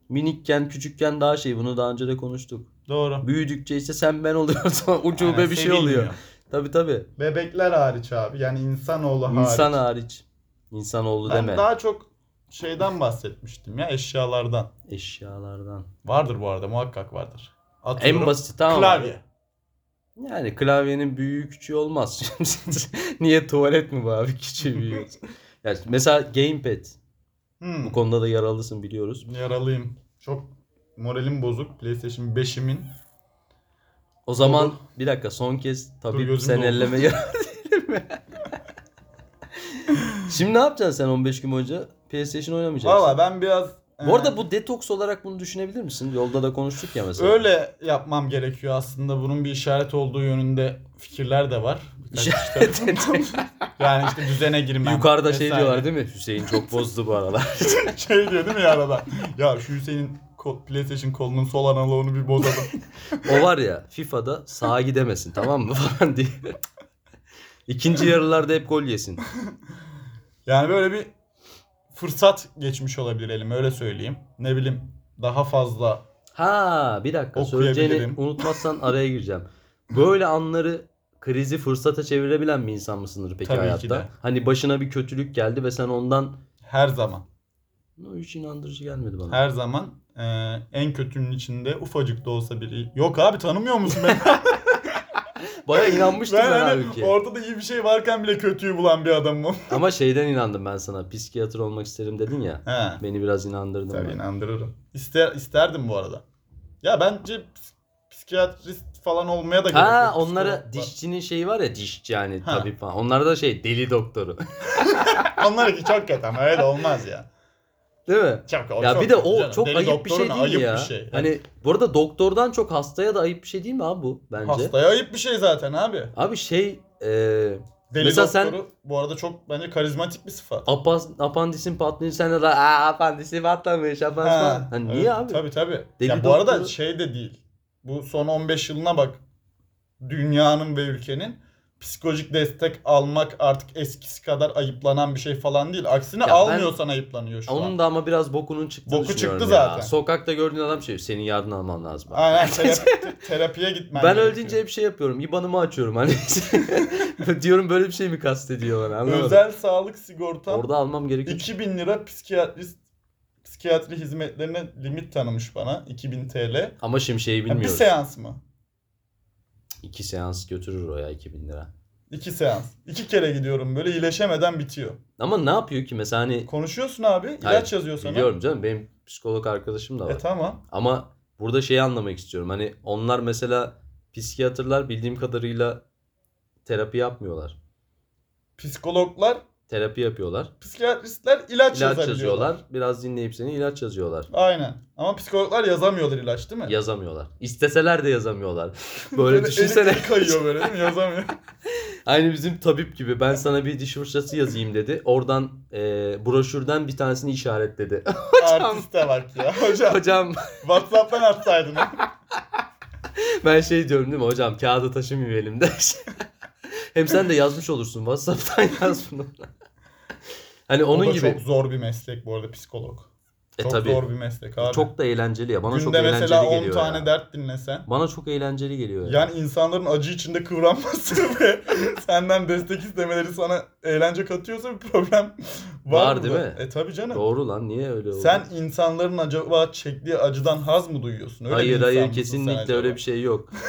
Minikken, küçükken daha şey. Bunu daha önce de konuştuk. doğru. Büyüdükçe ise sen ben oluyorsun. Ucube Aynen, bir şey oluyor. Tabii tabii. Bebekler hariç abi. Yani insanoğlu hariç. İnsan hariç. İnsanoğlu Ben deme. daha çok şeyden bahsetmiştim ya eşyalardan. Eşyalardan. Vardır bu arada muhakkak vardır. Atıyorum. En basit tamam. Klavye. Yani klavyenin büyüğü küçüğü olmaz. Niye tuvalet mi bu abi küçüğü büyüğü? Yani mesela gamepad. Hmm. Bu konuda da yaralısın biliyoruz. Yaralıyım. Çok moralim bozuk. PlayStation 5'imin. O zaman Oldu. bir dakika son kez tabii sen elleme mi? Şimdi ne yapacaksın sen 15 gün boyunca? PlayStation oynamayacaksın. Valla ben biraz... Bu e, arada bu detoks olarak bunu düşünebilir misin? Yolda da konuştuk ya mesela. Öyle yapmam gerekiyor aslında. Bunun bir işaret olduğu yönünde fikirler de var. Birkaç İşaret yani işte düzene girmem. Yukarıda şey vesaire. diyorlar değil mi? Hüseyin çok bozdu bu aralar. şey diyor değil mi ya arada? Ya şu Hüseyin'in Ko- PlayStation kolunun sol analoğunu bir bozalım. O var ya FIFA'da sağa gidemesin tamam mı falan diye. İkinci yarılarda hep gol yesin. Yani böyle bir fırsat geçmiş olabilir elime öyle söyleyeyim. Ne bileyim daha fazla Ha bir dakika söyleyeceğini unutmazsan araya gireceğim. Böyle anları krizi fırsata çevirebilen bir insan mısındır peki Tabii ki hayatta? de. Hani başına bir kötülük geldi ve sen ondan her zaman o hiç inandırıcı gelmedi bana. her zaman e, en kötünün içinde ufacık da olsa biri. Yok abi tanımıyor musun beni? Baya inanmıştım ben, ben hani halbuki. ortada iyi bir şey varken bile kötüyü bulan bir adamım. Ama şeyden inandım ben sana. Psikiyatr olmak isterim dedin ya. He. Beni biraz inandırdın. Tabii ben. inandırırım. İster, isterdim bu arada. Ya bence ps- psikiyatrist falan olmaya da gerek Ha yok. onlara Psikolog- dişçinin şeyi var ya dişçi yani Ha. tabip falan. Onlar da şey deli doktoru. Onlarınki çok kötü ama öyle olmaz ya. Değil mi? O ya çok bir de o canım. çok Deli ayıp bir şey değil ayıp ya? Bir şey. Hani bu arada doktordan çok hastaya da ayıp bir şey değil mi abi bu bence? Hastaya ayıp bir şey zaten abi. Abi şey e, Deli Mesela sen- doktoru bu arada çok bence karizmatik bir sıfat. apas, apandisin patlayınca sen de aa apandisi patlamış apandisi Ha. Hani evet, niye abi? Tabii tabii. Deli ya bu arada doktoru- şey de değil. Bu son 15 yılına bak. Dünyanın ve ülkenin psikolojik destek almak artık eskisi kadar ayıplanan bir şey falan değil. Aksine Ya almıyorsan ayıplanıyor şu an. Onun da ama biraz bokunun çıktığını Boku düşünüyorum çıktı ya. zaten. Sokakta gördüğün adam şey senin yardım alman lazım. Aynen terapi- terapiye gitmen Ben gerekiyor. öldüğünce hep şey yapıyorum. İban'ımı açıyorum hani. diyorum böyle bir şey mi kastediyor bana anlamadım. Özel sağlık sigortam Orada almam gerekiyor. 2000 lira psikiyatrist psikiyatri hizmetlerine limit tanımış bana 2000 TL. Ama şimdi şeyi Ha, bir bilmiyoruz. seans mı? İki seans götürür o ya 2000 lira. İki seans. İki kere gidiyorum böyle iyileşemeden bitiyor. Ama ne yapıyor ki mesela hani Konuşuyorsun abi ilaç Hayır, yazıyor sana. biliyorum canım benim psikolog arkadaşım da var. E tamam. Ama burada şeyi anlamak istiyorum. Hani onlar mesela psikiyatrlar bildiğim kadarıyla terapi yapmıyorlar. Psikologlar, Terapi yapıyorlar. psikiyatristler ilaç, İlaç yazabiliyorlar. yazıyorlar. Biraz dinleyip seni ilaç yazıyorlar. Aynen. Ama psikologlar yazamıyorlar ilaç değil mi? Yazamıyorlar. İsteseler de yazamıyorlar. Böyle düşünsene. eli kayıyor böyle değil mi? Yazamıyor. Aynı bizim tabip gibi. Ben sana bir diş fırçası yazayım dedi. Oradan e, broşürden bir tanesini işaretledi. Artiste bak ya. Hocam hocam Whatsapp'tan atsaydın. ben şey diyorum değil mi hocam kağıdı taşımayayım elimde. Hem sen de yazmış olursun WhatsApp'tan yaz bunu. hani onun o da gibi. çok zor bir meslek bu arada psikolog. E Çok tabii. zor bir meslek abi. Çok da eğlenceli ya. Bana çok Günde eğlenceli mesela 10 geliyor tane ya. dert dinlesen. Bana çok eğlenceli geliyor ya. Yani insanların acı içinde kıvranması ve senden destek istemeleri sana eğlence katıyorsa bir problem var, Var değil mi? E tabi canım. Doğru lan niye öyle oldu? Sen insanların acaba çektiği acıdan haz mı duyuyorsun? Öyle bir hayır hayır kesinlikle öyle bir şey yok.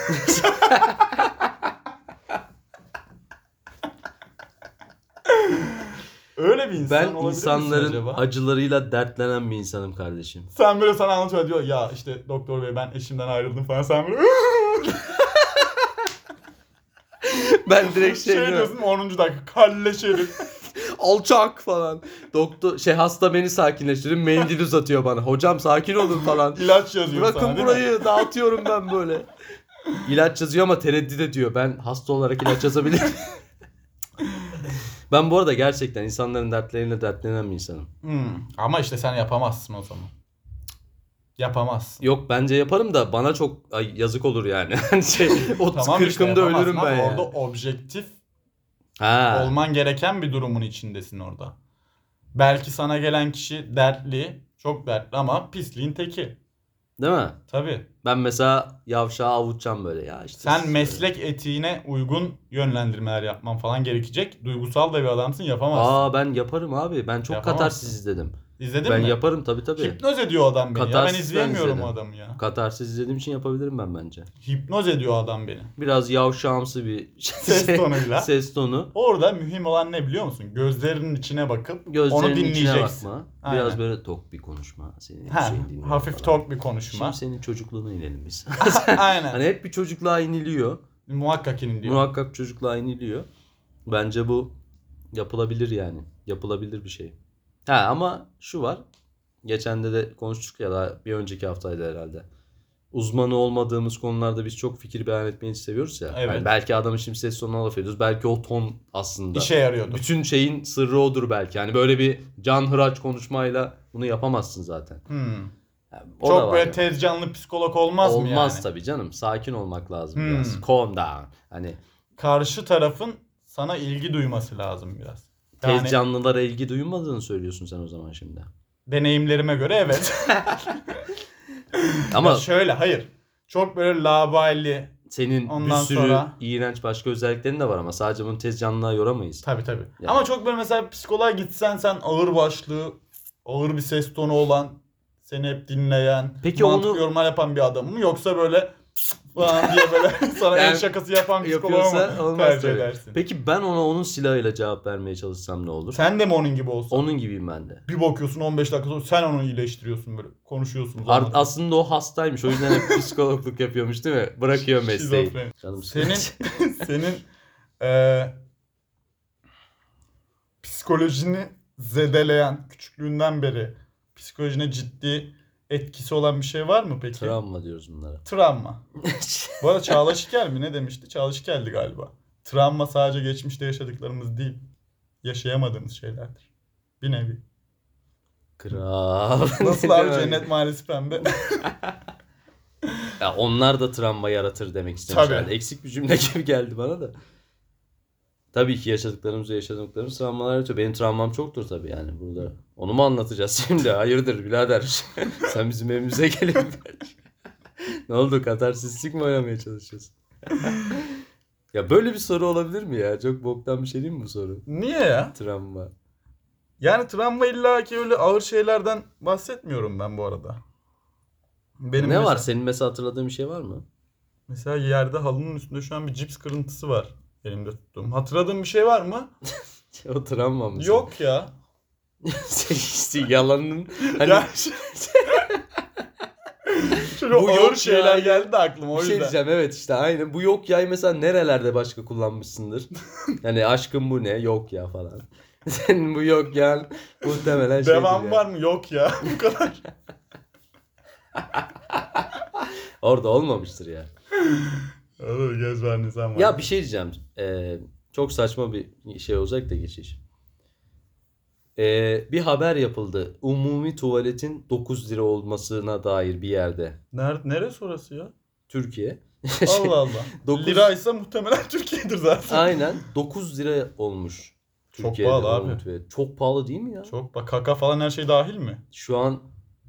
Öyle bir insan Ben olabilir misin insanların acaba? acılarıyla dertlenen bir insanım kardeşim. Sen böyle sana anlatıyor diyor ya işte doktor bey ben eşimden ayrıldım falan sen böyle ben direkt şey, şey, diyorum, diyorsun 10. dakika kalleş herif. alçak falan. Doktor şey hasta beni sakinleştirin mendil uzatıyor bana. Hocam sakin olun falan. İlaç yazıyor sana Bırakın değil mi? burayı dağıtıyorum ben böyle. İlaç yazıyor ama tereddüt ediyor. Ben hasta olarak ilaç yazabilirim. ben bu arada gerçekten insanların dertleriyle dertlenen bir insanım. Hmm, Ama işte sen yapamazsın o zaman. Yapamazsın. Yok bence yaparım da bana çok ay, yazık olur yani. Hani şey 30 Tamam işte 40'ımda yapamazsın ölürüm ben ya. Orada objektif Ha. olman gereken bir durumun içindesin orada. Belki sana gelen kişi dertli, çok dertli ama pisliğin teki. Değil mi? Tabii. Ben mesela yavşağı avutacağım böyle ya işte. Sen meslek etiğine uygun yönlendirmeler yapman falan gerekecek. Duygusal da bir adamsın yapamazsın. Aa ben yaparım abi. Ben çok Yapamazsın. katarsis izledim. İzledin ben mi? yaparım tabii tabii. Hipnoz ediyor adam beni. ya ben Katarsis ben izleyemiyorum izledim. o adamı ya. Katarsis izlediğim için yapabilirim ben bence. Hipnoz ediyor adam beni. Biraz yavşağımsı bir Ses tonuyla. ses tonu. Orada mühim olan ne biliyor musun? Gözlerinin içine bakıp onu Gözlerinin içine dinleyeceksin. bakma. Aynen. Biraz böyle tok bir konuşma. Senin Ha, şeyin hafif falan. tok bir konuşma. Şimdi senin çocukluğuna inelim biz. Aynen. hani hep bir çocukluğa iniliyor. Muhakkak in diyor. Muhakkak çocukluğa iniliyor. Bence bu yapılabilir yani. Yapılabilir bir şey. Ha ama şu var. Geçen de de konuştuk ya da bir önceki haftaydı herhalde. Uzmanı olmadığımız konularda biz çok fikir beyan etmeyi seviyoruz ya. Evet. Yani belki adamın şimdi ses tonuna laf ediyoruz. Belki o ton aslında. İşe yarıyordu. Bütün şeyin sırrı odur belki. Yani böyle bir can hıraç konuşmayla bunu yapamazsın zaten. Hmm. Yani o da Çok var böyle yani. tez canlı psikolog olmaz, mı yani? Olmaz tabii canım. Sakin olmak lazım Hmm. biraz. Calm down. Hani Karşı tarafın sana ilgi duyması lazım biraz. Tez Yani canlılara ilgi duymadığını söylüyorsun sen o zaman şimdi. deneyimlerime göre evet. Ama Ya şöyle hayır. Çok böyle labali. senin ondan bir sürü sonra- iğrenç başka özelliklerin de var ama sadece bunu tez canlılığa yoramayız. Tabii tabii. Yani. Ama çok böyle mesela psikoloğa gitsen sen ağır başlı, ağır bir ses tonu olan, seni hep dinleyen, Peki mantık onu- yorumlar yapan bir adam mı? Yoksa böyle falan diye böyle sana el Yani şakası yapan psikoloğa Yapıyorsa mı olmaz tercih tabii. edersin? Peki ben ona onun silahıyla cevap vermeye çalışsam ne olur? Sen de mi onun gibi olsan? Onun gibiyim ben de. Bir bakıyorsun 15 dakika sonra sen onu iyileştiriyorsun böyle. Konuşuyorsunuz. Ar- aslında o hastaymış. O yüzden hep psikologluk yapıyormuş değil mi? Bırakıyor mesleği. Canım Senin senin eee psikolojini zedeleyen küçüklüğünden beri psikolojine ciddi etkisi olan bir şey var mı peki? Travma diyoruz bunlara. Travma. Bu arada Çağla Şikel mi ne demişti? Çağla Şikel'di galiba. Travma sadece geçmişte yaşadıklarımız değil, yaşayamadığımız şeylerdir. Bir nevi. Kral. Nasıl abi cennet mahallesi pembe? Ya onlar da travma yaratır demek istemişler. Tabii. Eksik bir cümle gibi geldi bana da. Tabii ki yaşadıklarımız ve yaşadıklarımız travmalar yaratıyor. Benim travmam çoktur tabii yani burada. Onu mu anlatacağız şimdi? Hayırdır birader? Sen bizim evimize gelin. ne oldu? Katarsislik mi oynamaya çalışıyorsun? ya böyle bir soru olabilir mi ya? Çok boktan bir şey değil mi bu soru? Niye ya? Travma. Yani travma illa ki öyle ağır şeylerden bahsetmiyorum ben bu arada. Benim ne mesela, var? Senin mesela hatırladığın bir şey var mı? Mesela yerde halının üstünde şu an bir cips kırıntısı var elimde tuttuğum. Hatırladığın bir şey var mı? o travma mı? Yok ya. İşte yalanın hani Ya Bu ağır yok şeyler ya. geldi aklıma o Bir şey yüzden. diyeceğim evet işte aynen. Bu yok yay mesela nerelerde başka kullanmışsındır? yani aşkım bu ne? Yok ya falan. Senin bu yok ya muhtemelen şeydir Devam ya. var mı? Yok ya. Bu kadar. Orada olmamıştır ya. Olur göz var. Ya bir şey diyeceğim. Ee, çok saçma bir şey olacak da geçiş. Ee, bir haber yapıldı. Umumi tuvaletin 9 lira olmasına dair bir yerde. Nerede, neresi orası ya? Türkiye. Allah Allah. Dokuz- Liraysa muhtemelen Türkiye'dir zaten. Aynen 9 lira olmuş. Çok Türkiye'de pahalı abi. tuvalet. Çok pahalı değil mi ya? Çok bak kaka falan her şey dahil mi? Şu an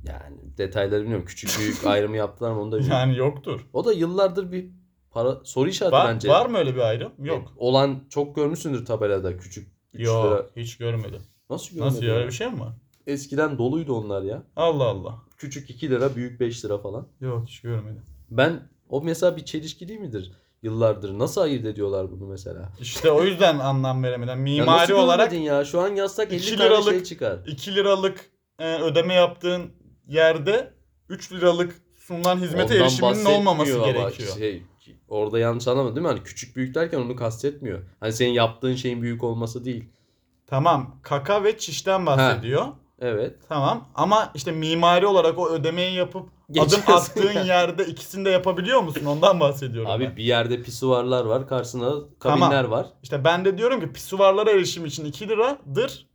yani detayları bilmiyorum. Küçük büyük ayrımı yaptılar mı onu da bilmiyorum. Yani yoktur. O da yıllardır bir para soru işareti Var, bence. var mı öyle bir ayrım? Yok. Olan çok görmüşsündür tabelada küçük 3 lira. Yok hiç görmedim. Nasıl görmedin? Nasıl ya öyle bir şey mi var? Eskiden doluydu onlar ya. Allah Allah. Küçük 2 lira, büyük 5 lira falan. Yok hiç görmedim. Ben o mesela bir çelişki değil midir? Yıllardır nasıl ayırt ediyorlar bunu mesela? İşte o yüzden anlam veremeden. Ya Mimari nasıl olarak ya? Şu an yazsak 50 İki tane liralık- şey çıkar. 2 liralık e, ödeme yaptığın yerde 3 liralık sunulan hizmete Ondan erişiminin olmaması gerekiyor. Şey, orada yanlış anlama değil mi? Hani küçük büyük derken onu kastetmiyor. Hani senin yaptığın şeyin büyük olması değil. Tamam kaka ve çişten bahsediyor. Evet. Tamam ama işte mimari olarak o ödemeyi yapıp Geçiyorsun adım attığın ya. yerde ikisini de yapabiliyor musun? Ondan bahsediyorum Abi ben. bir yerde pisuvarlar var. Karşısında kabinler var. İşte ben de diyorum ki pisuvarlara erişim için 2 liradır.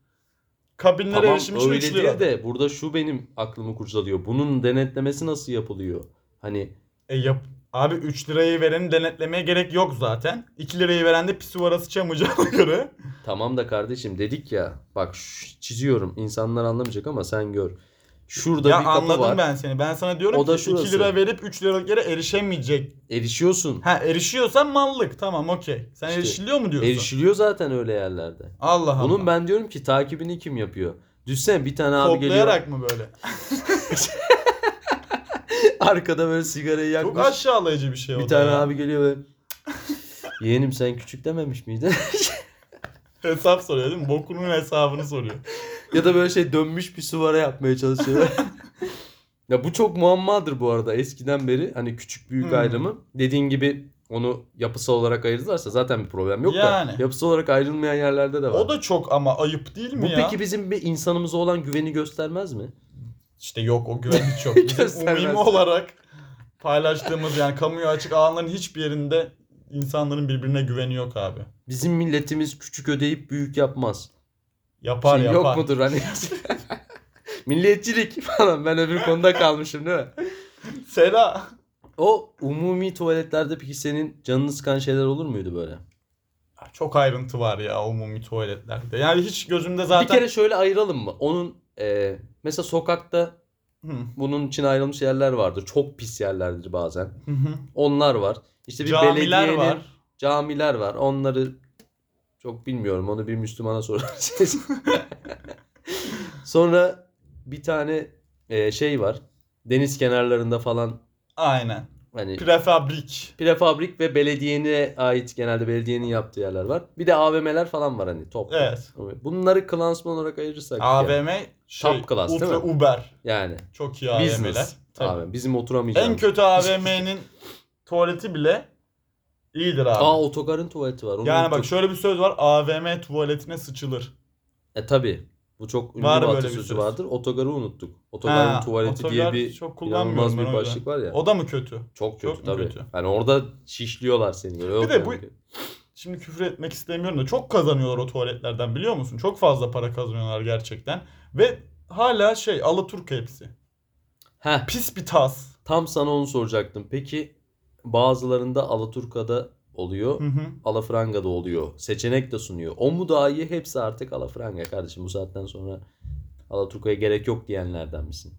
Kabinlere Tamam erişim için öyle 3 değil lira. de burada şu benim aklımı kurcalıyor. Bunun denetlemesi nasıl yapılıyor? Hani E yap Abi 3 lirayı vereni denetlemeye gerek yok zaten. 2 lirayı veren de pisuvara sıçamayacağına göre. tamam da kardeşim dedik ya bak şu- çiziyorum insanlar anlamayacak ama sen gör. Şurada ya bir kapı anladım var. ben seni. Ben sana diyorum O da ki 2 şurası. lira verip 3 liralık yere erişemeyecek. Erişiyorsun. Ha erişiyorsan mallık. Tamam okey. Sen İşte erişiliyor mu diyorsun? Erişiliyor zaten öyle yerlerde. Allah Allah. Bunun ben diyorum ki takibini kim yapıyor? Düşsene bir tane abi geliyor. Koklayarak mı böyle? Arkada böyle sigarayı Çok yakmış. aşağılayıcı bir şey o bir da tane ya. abi geliyor böyle. Yeğenim sen küçük dememiş miydin? Hesap soruyor değil mi? Bokunun hesabını soruyor. ya da böyle şey dönmüş bir suvara yapmaya çalışıyor. ya bu çok muammadır bu arada eskiden beri hani küçük büyük Hmm. ayrımı. Dediğin gibi onu yapısal olarak ayırdılarsa zaten bir problem yok Yani. da yapısal olarak ayrılmayan yerlerde de var. O da çok ama ayıp değil mi bu ya? peki bizim bir insanımıza olan güveni göstermez mi? İşte yok o güven hiç yok. Bizim Göstermez. umumi olarak paylaştığımız yani kamuya açık alanların hiçbir yerinde insanların birbirine güveni yok abi. Bizim milletimiz küçük ödeyip büyük yapmaz. Yapar Şey yapar. yok mudur hani? Milliyetçilik falan. Ben öbür konuda kalmışım değil mi? Sela. O umumi tuvaletlerde peki senin canını sıkan şeyler olur muydu böyle? Çok ayrıntı var ya umumi tuvaletlerde. Yani hiç gözümde zaten... Bir kere şöyle ayıralım mı? Onun e, mesela sokakta Hı, bunun için ayrılmış yerler vardır. Çok pis yerlerdir bazen. hı hı. Onlar var. İşte bir Camiler belediyenin var. camiler var. Onları çok bilmiyorum. Onu bir Müslümana sorarız. Sonra bir tane e, şey var. Deniz kenarlarında falan Aynen. Hani Prefabrik. prefabrik ve belediyene ait genelde belediyenin yaptığı yerler var. Bir de AVM'ler falan var hani top. Evet. Bunları klansman olarak ayırırsak. yani. AVM şey, Top class, değil ultra mi? Uber. Yani Çok iyi AVM'ler. Tabii. Abi, bizim oturamayacağımız. En kötü AVM'nin tuvaleti bile iyidir abi. Aa otogarın tuvaleti var. Onu yani bak unuttuk. şöyle bir söz var. AVM tuvaletine sıçılır. E tabi. Bu çok ünlü Var bir atasözü söz. vardır. Otogarı unuttuk. Otogarın Ha, tuvaleti otogar diye bir çok inanılmaz bir başlık var ya. O da mı kötü? çok kötü çok tabii. kötü? Yani orada şişliyorlar seni. Böyle. Bir de bu- yani. Şimdi küfür etmek istemiyorum da çok kazanıyorlar o tuvaletlerden biliyor musun? Çok fazla para kazanıyorlar gerçekten. Ve hala şey Alaturka hepsi. Heh, Pis bir tas. tam sana onu soracaktım. Peki bazılarında Alaturka'da oluyor. Hı hı. Alafranga'da oluyor. Seçenek de sunuyor. O mu daha iyi? Hepsi artık Alafranga kardeşim. Bu saatten sonra Alaturka'ya gerek yok diyenlerden misin?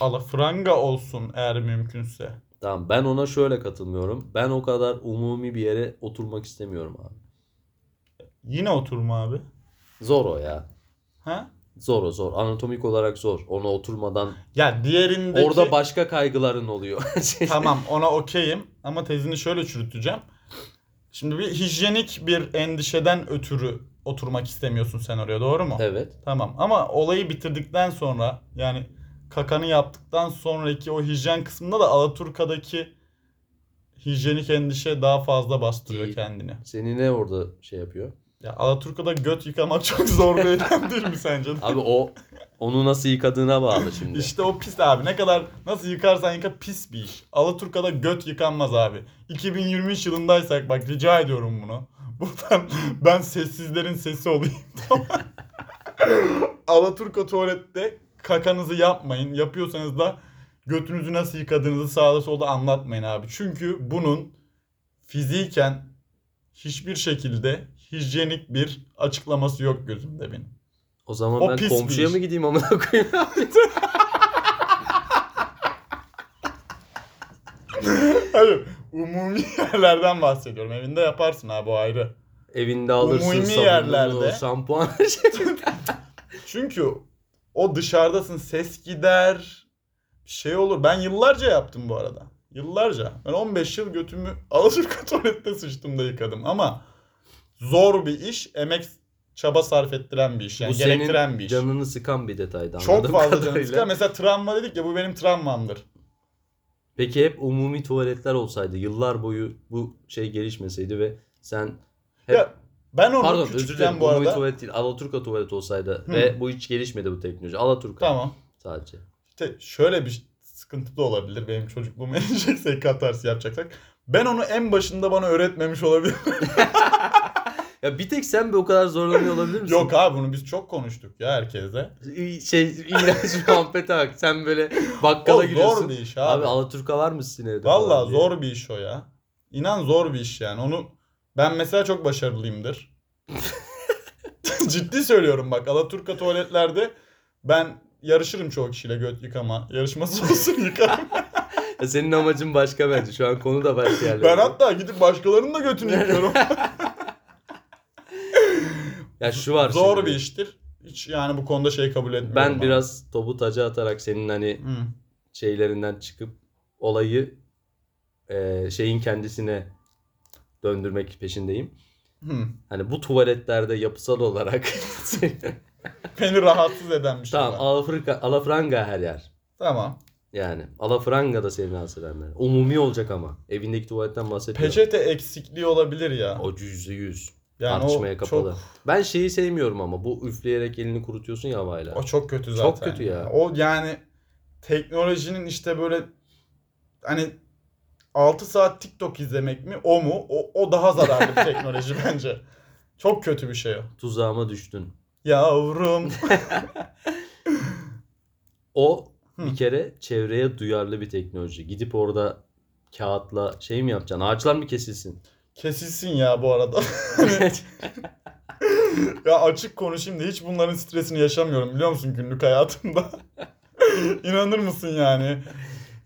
Alafranga olsun eğer mümkünse. Tamam ben ona şöyle katılmıyorum. Ben o kadar umumi bir yere oturmak istemiyorum abi. Yine oturma abi. Zor o ya. Ha? Zor o zor. Anatomik olarak zor. Ona oturmadan Ya diğerindeki... orada başka kaygıların oluyor. Tamam ona okeyim ama tezini şöyle çürüteceğim. Şimdi bir hijyenik bir endişeden ötürü oturmak istemiyorsun sen oraya doğru mu? evet. Tamam ama olayı bitirdikten sonra yani kakanı yaptıktan sonraki o hijyen kısmında da Alaturka'daki hijyenik endişe daha fazla bastırıyor Değil. kendini. Seni ne orada şey yapıyor? Ya Alaturka'da göt yıkamak çok zor bir eylem değil mi sence? Abi o onu nasıl yıkadığına bağlı şimdi. İşte o pis abi. Ne kadar nasıl yıkarsan yıka pis bir iş. Alaturka'da göt yıkanmaz abi. 2023 yılındaysak bak rica ediyorum bunu. Buradan ben sessizlerin sesi olayım. Tamam. Alaturka tuvalette kakanızı yapmayın. Yapıyorsanız da götünüzü nasıl yıkadığınızı sağda solda anlatmayın abi. Çünkü bunun fiziken hiçbir şekilde hijyenik bir açıklaması yok gözümde benim. O zaman O ben komşuya mı gideyim amına koyayım? Hayır. Umumi yerlerden bahsediyorum. Evinde yaparsın abi o ayrı. Evinde alırsın Umumi sabununu, yerlerde. şampuan. Çünkü o dışarıdasın ses gider. Şey olur. Ben yıllarca yaptım bu arada. Yıllarca. Ben 15 yıl götümü Alaturka tuvalette sıçtım da yıkadım. Ama zor bir iş. Emek çaba sarf ettiren bir iş. Yani Bu senin gerektiren bir iş. canını sıkan bir detaydı Çok fazla kadarıyla. sıkar. Mesela travma dedik ya bu benim travmamdır. Peki hep umumi tuvaletler olsaydı yıllar boyu bu şey gelişmeseydi ve sen hep Ya ben onu pardon özür dilerim bu umumi arada. tuvalet değil Alaturka tuvalet olsaydı Hı. ve bu hiç gelişmedi bu teknoloji Alaturka Tamam. sadece. İşte şöyle bir sıkıntı da olabilir. Benim çocukluğuma enecek katarsi yapacaksak. Ben onu en başında bana öğretmemiş olabilir. Ya bir tek sen bir o kadar zorlanıyor olabilir misin? Yok abi bunu biz çok konuştuk ya herkese. Şey iğrenç muhabbete bak sen böyle bakkala O gidiyorsun. zor bir iş abi. Abi Alaturka var mı sizin evde? Valla zor bir iş o ya. İnan zor bir iş yani. Onu ben mesela çok başarılıyımdır. Ciddi söylüyorum bak Alaturka tuvaletlerde ben yarışırım çoğu kişiyle göt yıkama. Yarışması olsun yıkarım. Senin amacın başka bence. Şu an konu da başka yerlerde. ben hatta gidip başkalarının da götünü yıkıyorum. Ya şu var Zor şimdi. bir iştir. Hiç yani bu konuda şey kabul etmiyorum. Ben abi. biraz topu taca atarak senin hani Hı. şeylerinden çıkıp olayı e, şeyin kendisine döndürmek peşindeyim. Hı. Hani bu tuvaletlerde yapısal olarak Beni rahatsız eden bir şey. tamam var. alafranga, alafranga her yer. Tamam. Yani alafranga da seni rahatsız edenler. Umumi olacak ama. Evindeki tuvaletten bahsetmiyorum. Peçete eksikliği olabilir ya. O yüzde yüz. Yani Tartışmaya kapalı. Çok, Ben şeyi sevmiyorum ama bu üfleyerek elini kurutuyorsun ya havayla. o çok kötü zaten. Çok kötü ya. O yani teknolojinin işte böyle hani 6 saat TikTok izlemek mi o mu? O, o daha zararlı bir teknoloji bence. Çok kötü bir şey o. Tuzağıma düştün. Yavrum. O bir kere çevreye duyarlı bir teknoloji. Gidip orada kağıtla şey mi yapacaksın? Ağaçlar mı kesilsin? Kesilsin ya bu arada. ya açık konuşayım da hiç bunların stresini yaşamıyorum biliyor musun günlük hayatımda. İnanır mısın yani?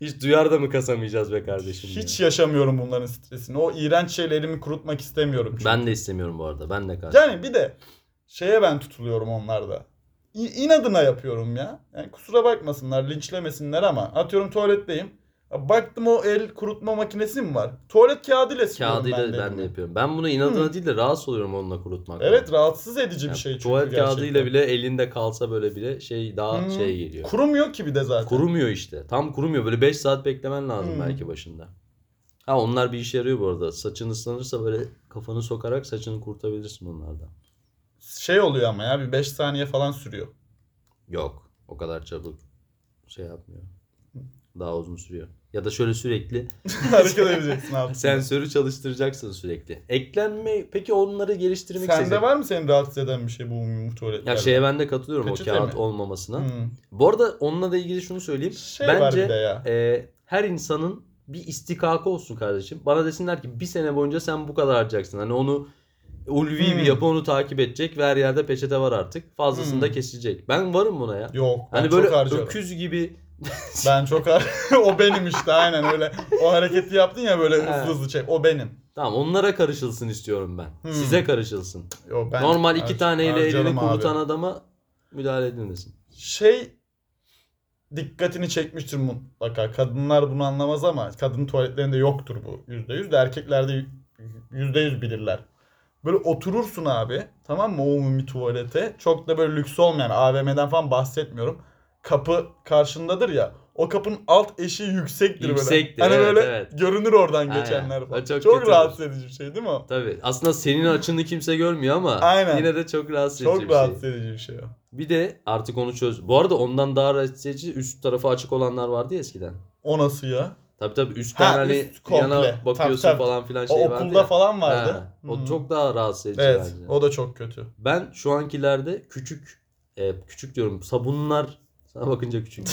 Hiç duyar da mı kasamayacağız be kardeşim? Hiç yaşamıyorum bunların stresini. O iğrenç şeylerimi kurutmak istemiyorum çünkü. Ben de istemiyorum bu arada. Ben de karşı. Yani bir de şeye ben tutuluyorum onlarda. İ- inadına yapıyorum ya. Yani kusura bakmasınlar, linçlemesinler ama atıyorum tuvaletteyim. Baktım o el kurutma makinesi mi var? Tuvalet kağıdıyla siliyorum Kağıdıyla ben, ben, elimi. de yapıyorum. Ben bunu inadına Hı. değil de rahatsız oluyorum onunla kurutmak. Evet rahatsız edici bir şey çünkü Tuvalet gerçekten. kağıdıyla bile elinde kalsa böyle bile şey daha Hı. şey geliyor. Kurumuyor ki bir de zaten. Kurumuyor işte. Tam kurumuyor. Böyle 5 saat beklemen lazım Hmm. belki başında. Ha onlar bir işe yarıyor bu arada. Saçın ıslanırsa böyle kafanı sokarak saçını kurtabilirsin onlardan. Şey oluyor ama ya bir 5 saniye falan sürüyor. Yok. O kadar çabuk şey yapmıyor. Daha uzun sürüyor. Ya da şöyle sürekli Hareket edeceksin abi. sensörü çalıştıracaksın sürekli. Eklenme peki onları geliştirmek Sende istesek- var mı seni rahatsız eden bir şey bu umumi tuvaletlerde? Ya şeye ben de katılıyorum Peçete o kağıt mi? olmamasına. Hmm. Bu arada onunla da ilgili şunu söyleyeyim. Şey Bence ya. e, her insanın bir istikakı olsun kardeşim. Bana desinler ki bir sene boyunca sen bu kadar harcayacaksın. Hani onu ulvi Hmm. bir yapı onu takip edecek ve her yerde peçete var artık. Fazlasını Hmm. da kesilecek. Ben varım buna ya. Yok Hani böyle öküz gibi Ben çok O benim işte aynen öyle. O hareketi yaptın ya böyle hızlı hızlı çek. O benim. tamam onlara karışılsın istiyorum ben. Hmm. Size karışılsın. Yo, ben Normal iki taneyle elini abi. kurutan adama müdahale edilmesin. Şey dikkatini çekmiştir mutlaka. Kadınlar bunu anlamaz ama kadın tuvaletlerinde yoktur bu yüzde yüz de erkeklerde yüzde yüz bilirler. Böyle oturursun abi tamam mı umumi tuvalete. Çok da böyle lüks olmayan AVM'den falan bahsetmiyorum. Kapı karşındadır ya. O kapının alt eşiği yüksektir, Yüksektir, böyle. Hani evet, böyle evet. görünür oradan Aynen. geçenler O falan. çok Çok, kötü rahatsız edici bir şey değil mi o? Tabii. Aslında senin açını kimse görmüyor ama Aynen. yine de çok rahatsız edici Çok bir şey. rahatsız edici bir şey o. Bir de artık onu çöz. Bu arada ondan daha rahatsız edici üst tarafı açık olanlar vardı ya eskiden. O nasıl ya? Tabii tabii üstten Ha, hani üst komple. yana bakıyorsun Tabii, tabii. falan filan O şey vardı okulda ya. falan vardı. Ha, O Hmm. çok daha rahatsız edici Evet, bence. o da çok kötü. Ben şu ankilerde küçük e, küçük diyorum sabunlar sana bakınca küçük.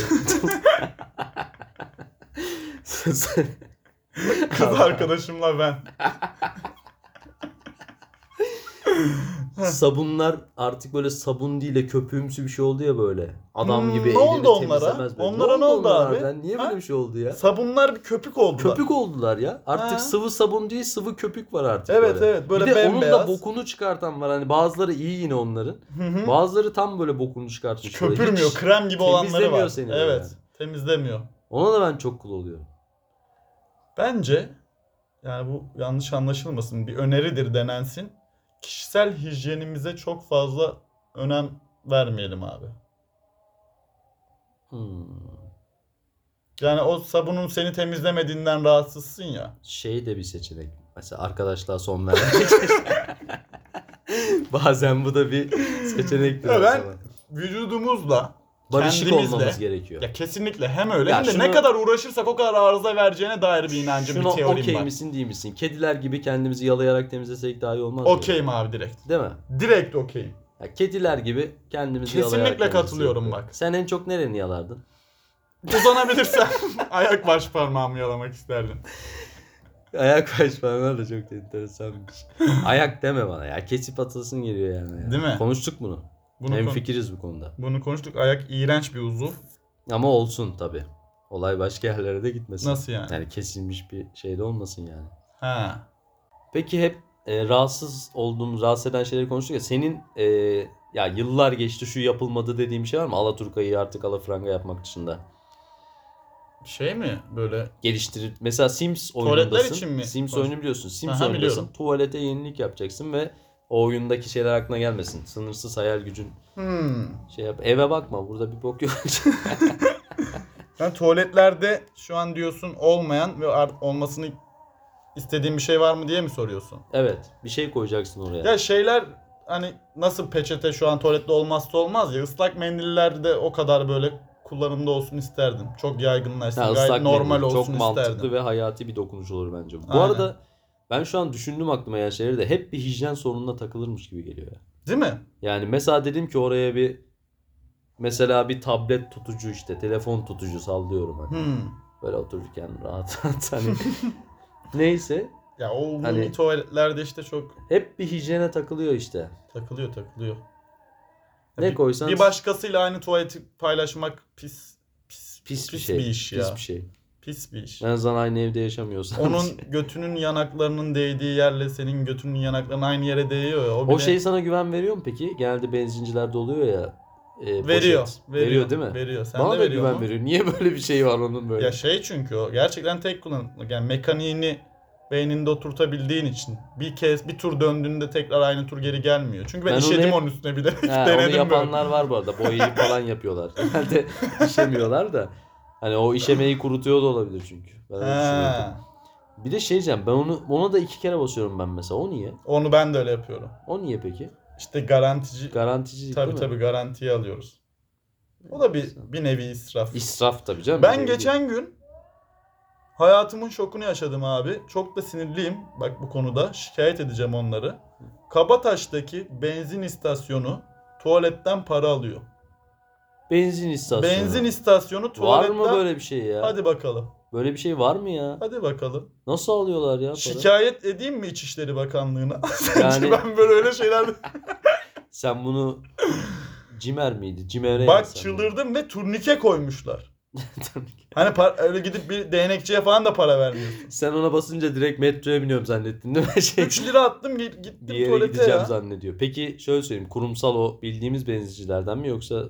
Kız arkadaşımla ben. sabunlar artık böyle sabun değil de köpüğümsü bir şey oldu ya böyle. Adam Hmm, gibi ne elini oldu onlara? temizlemez böyle. Onlara ne oldu abi? harbiden? Niye Ha? böyle bir şey oldu ya? Sabunlar bir köpük oldular. Köpük oldular ya. Artık Ha. sıvı sabun değil sıvı köpük var artık Evet böyle. evet böyle bir de onun da bokunu çıkartan var. Hani bazıları iyi yine onların. Hı hı. Bazıları tam böyle bokunu çıkartmış. böyle. Köpürmüyor. Hiç- krem gibi olanları temizlemiyor var. seni böyle evet. Temizlemiyor. Ona da ben çok cool oluyorum. Bence yani bu yanlış anlaşılmasın bir öneridir denensin. Kişisel hijyenimize çok fazla önem vermeyelim abi. Hmm. Yani o sabunun seni temizlemediğinden rahatsızsın ya. Şey de bir seçenek. Mesela arkadaşlığa son vermek. Bazen bu da bir seçenektir. Ya ben-. Vücudumuzla Barışık kendimizle- olmamız gerekiyor. ya kesinlikle hem öyle Ya hem de şunu- ne kadar uğraşırsak o kadar arıza vereceğine dair bir inancım bir teorim okey var. misin değil misin? Kediler gibi kendimizi yalayarak temizlesek daha iyi olmaz mı? Okeyim abi direkt. Değil mi? Direkt okeyim. Ya kediler gibi kendimizi Kesinlikle yalayarak temizlesek. katılıyorum bak. Sen en çok nereni yalardın? Uzanabilirsem ayak baş parmağımı yalamak isterdim. Ayak baş parmağı da çok enteresanmış. Ayak deme bana ya. Kesip atılsın geliyor yani. ya. Değil mi? Konuştuk bunu. Bunu, Hem fikiriz bu konuda. bunu konuştuk. Ayak iğrenç bir uzuv. Ama olsun tabi. Olay başka yerlere de gitmesin. Nasıl yani? Yani kesilmiş bir şey de olmasın yani. Ha. Peki hep e, rahatsız olduğumuz, rahatsız eden şeyleri konuştuk ya. Senin e, ya yıllar geçti şu yapılmadı dediğim şey var mı? Alaturka'yı artık alafranga yapmak dışında. Şey mi böyle? Geliştirip mesela Sims Tuvaletler oyunundasın. için mi? Sims Konuş- oyunu biliyorsun. Sims Aha, oyunundasın. biliyorum. Tuvalete yenilik yapacaksın ve o oyundaki şeyler aklına gelmesin. Sınırsız hayal gücün Hmm. şey yap. Eve bakma. Burada bir bok yok. Yani tuvaletlerde şu an diyorsun olmayan ve olmasını istediğin bir şey var mı diye mi soruyorsun? evet. Bir şey koyacaksın oraya. Ya şeyler hani nasıl peçete şu an tuvalette olmazsa olmaz ya ıslak mendiller de o kadar böyle kullanımda olsun isterdim. Çok yaygınlaşsın. Ha, gayet normal mendil. olsun Çok mantıklı isterdim. ve hayati bir dokunuş olur bence. Bu Aynen. arada ben şu an düşündüm aklıma ya şeyleri de hep bir hijyen sorununa takılırmış gibi geliyor ya. Değil mi? Yani mesela dedim ki oraya bir Mesela bir tablet tutucu işte telefon tutucu sallıyorum hani. Hmm. Böyle otururken rahat rahat hani. Neyse Ya o umumi Hani- tuvaletlerde işte çok hep bir hijyene takılıyor işte. takılıyor takılıyor. Ne bir, koysan bir başkasıyla aynı tuvaleti paylaşmak pis pis pis bir şey. iş ya. Pis bir şey. Pis bir iş. En azından aynı evde yaşamıyorsan. Onun götünün yanaklarının değdiği yerle senin götünün yanaklarının aynı yere değiyor. O, o bile şey sana güven veriyor mu peki? Genelde benzincilerde oluyor ya. e, poşet. veriyor, Veriyor değil mi? Veriyor. Sen Bana de da veriyor güven mu? veriyor. Niye böyle bir şey var onun böyle? Ya şey çünkü o gerçekten tek kullanımlık. Yani mekaniğini beyninde oturtabildiğin için bir kez bir tur döndüğünde tekrar aynı tur geri gelmiyor. Çünkü ben, Ben onu işedim hep- onun üstüne bir de onu denedim yapanlar var bu arada. Boyayı falan yapıyorlar. Genelde işemiyorlar da. Hani o işemeyi kurutuyor da olabilir çünkü. Ben öyle Bir de şey diyeceğim ben onu ona da iki kere basıyorum ben mesela. O niye? onu ben de öyle yapıyorum. O niye peki? İşte garantici Garanticilik tabii değil mi? tabii garantiye alıyoruz. O da bir bir nevi israf. İsraf tabii canım. Ben geçen gün hayatımın şokunu yaşadım abi. Çok da sinirliyim bak bu konuda. Şikayet edeceğim onları. Kabataş'taki benzin istasyonu tuvaletten para alıyor. Benzin istasyonu. Benzin istasyonu Var mı böyle bir şey ya? Hadi bakalım. Böyle bir şey var mı ya? Hadi bakalım. Nasıl alıyorlar ya para? Şikayet edeyim mi İçişleri Bakanlığı'na? Yani- Sence ben böyle öyle şeyler... Sen bunu Cimer miydi? Cimer'e Bak yazsan çıldırdım ve turnike koymuşlar. Hani par- öyle gidip bir değnekçiye falan da para vermiyorsun. Sen ona basınca direkt metroya biniyorum zannettin değil mi? Şey, 3 lira attım git- gittim bir yere tuvalete gideceğim ya. zannediyor. Peki şöyle söyleyeyim. Kurumsal o bildiğimiz benzincilerden mi yoksa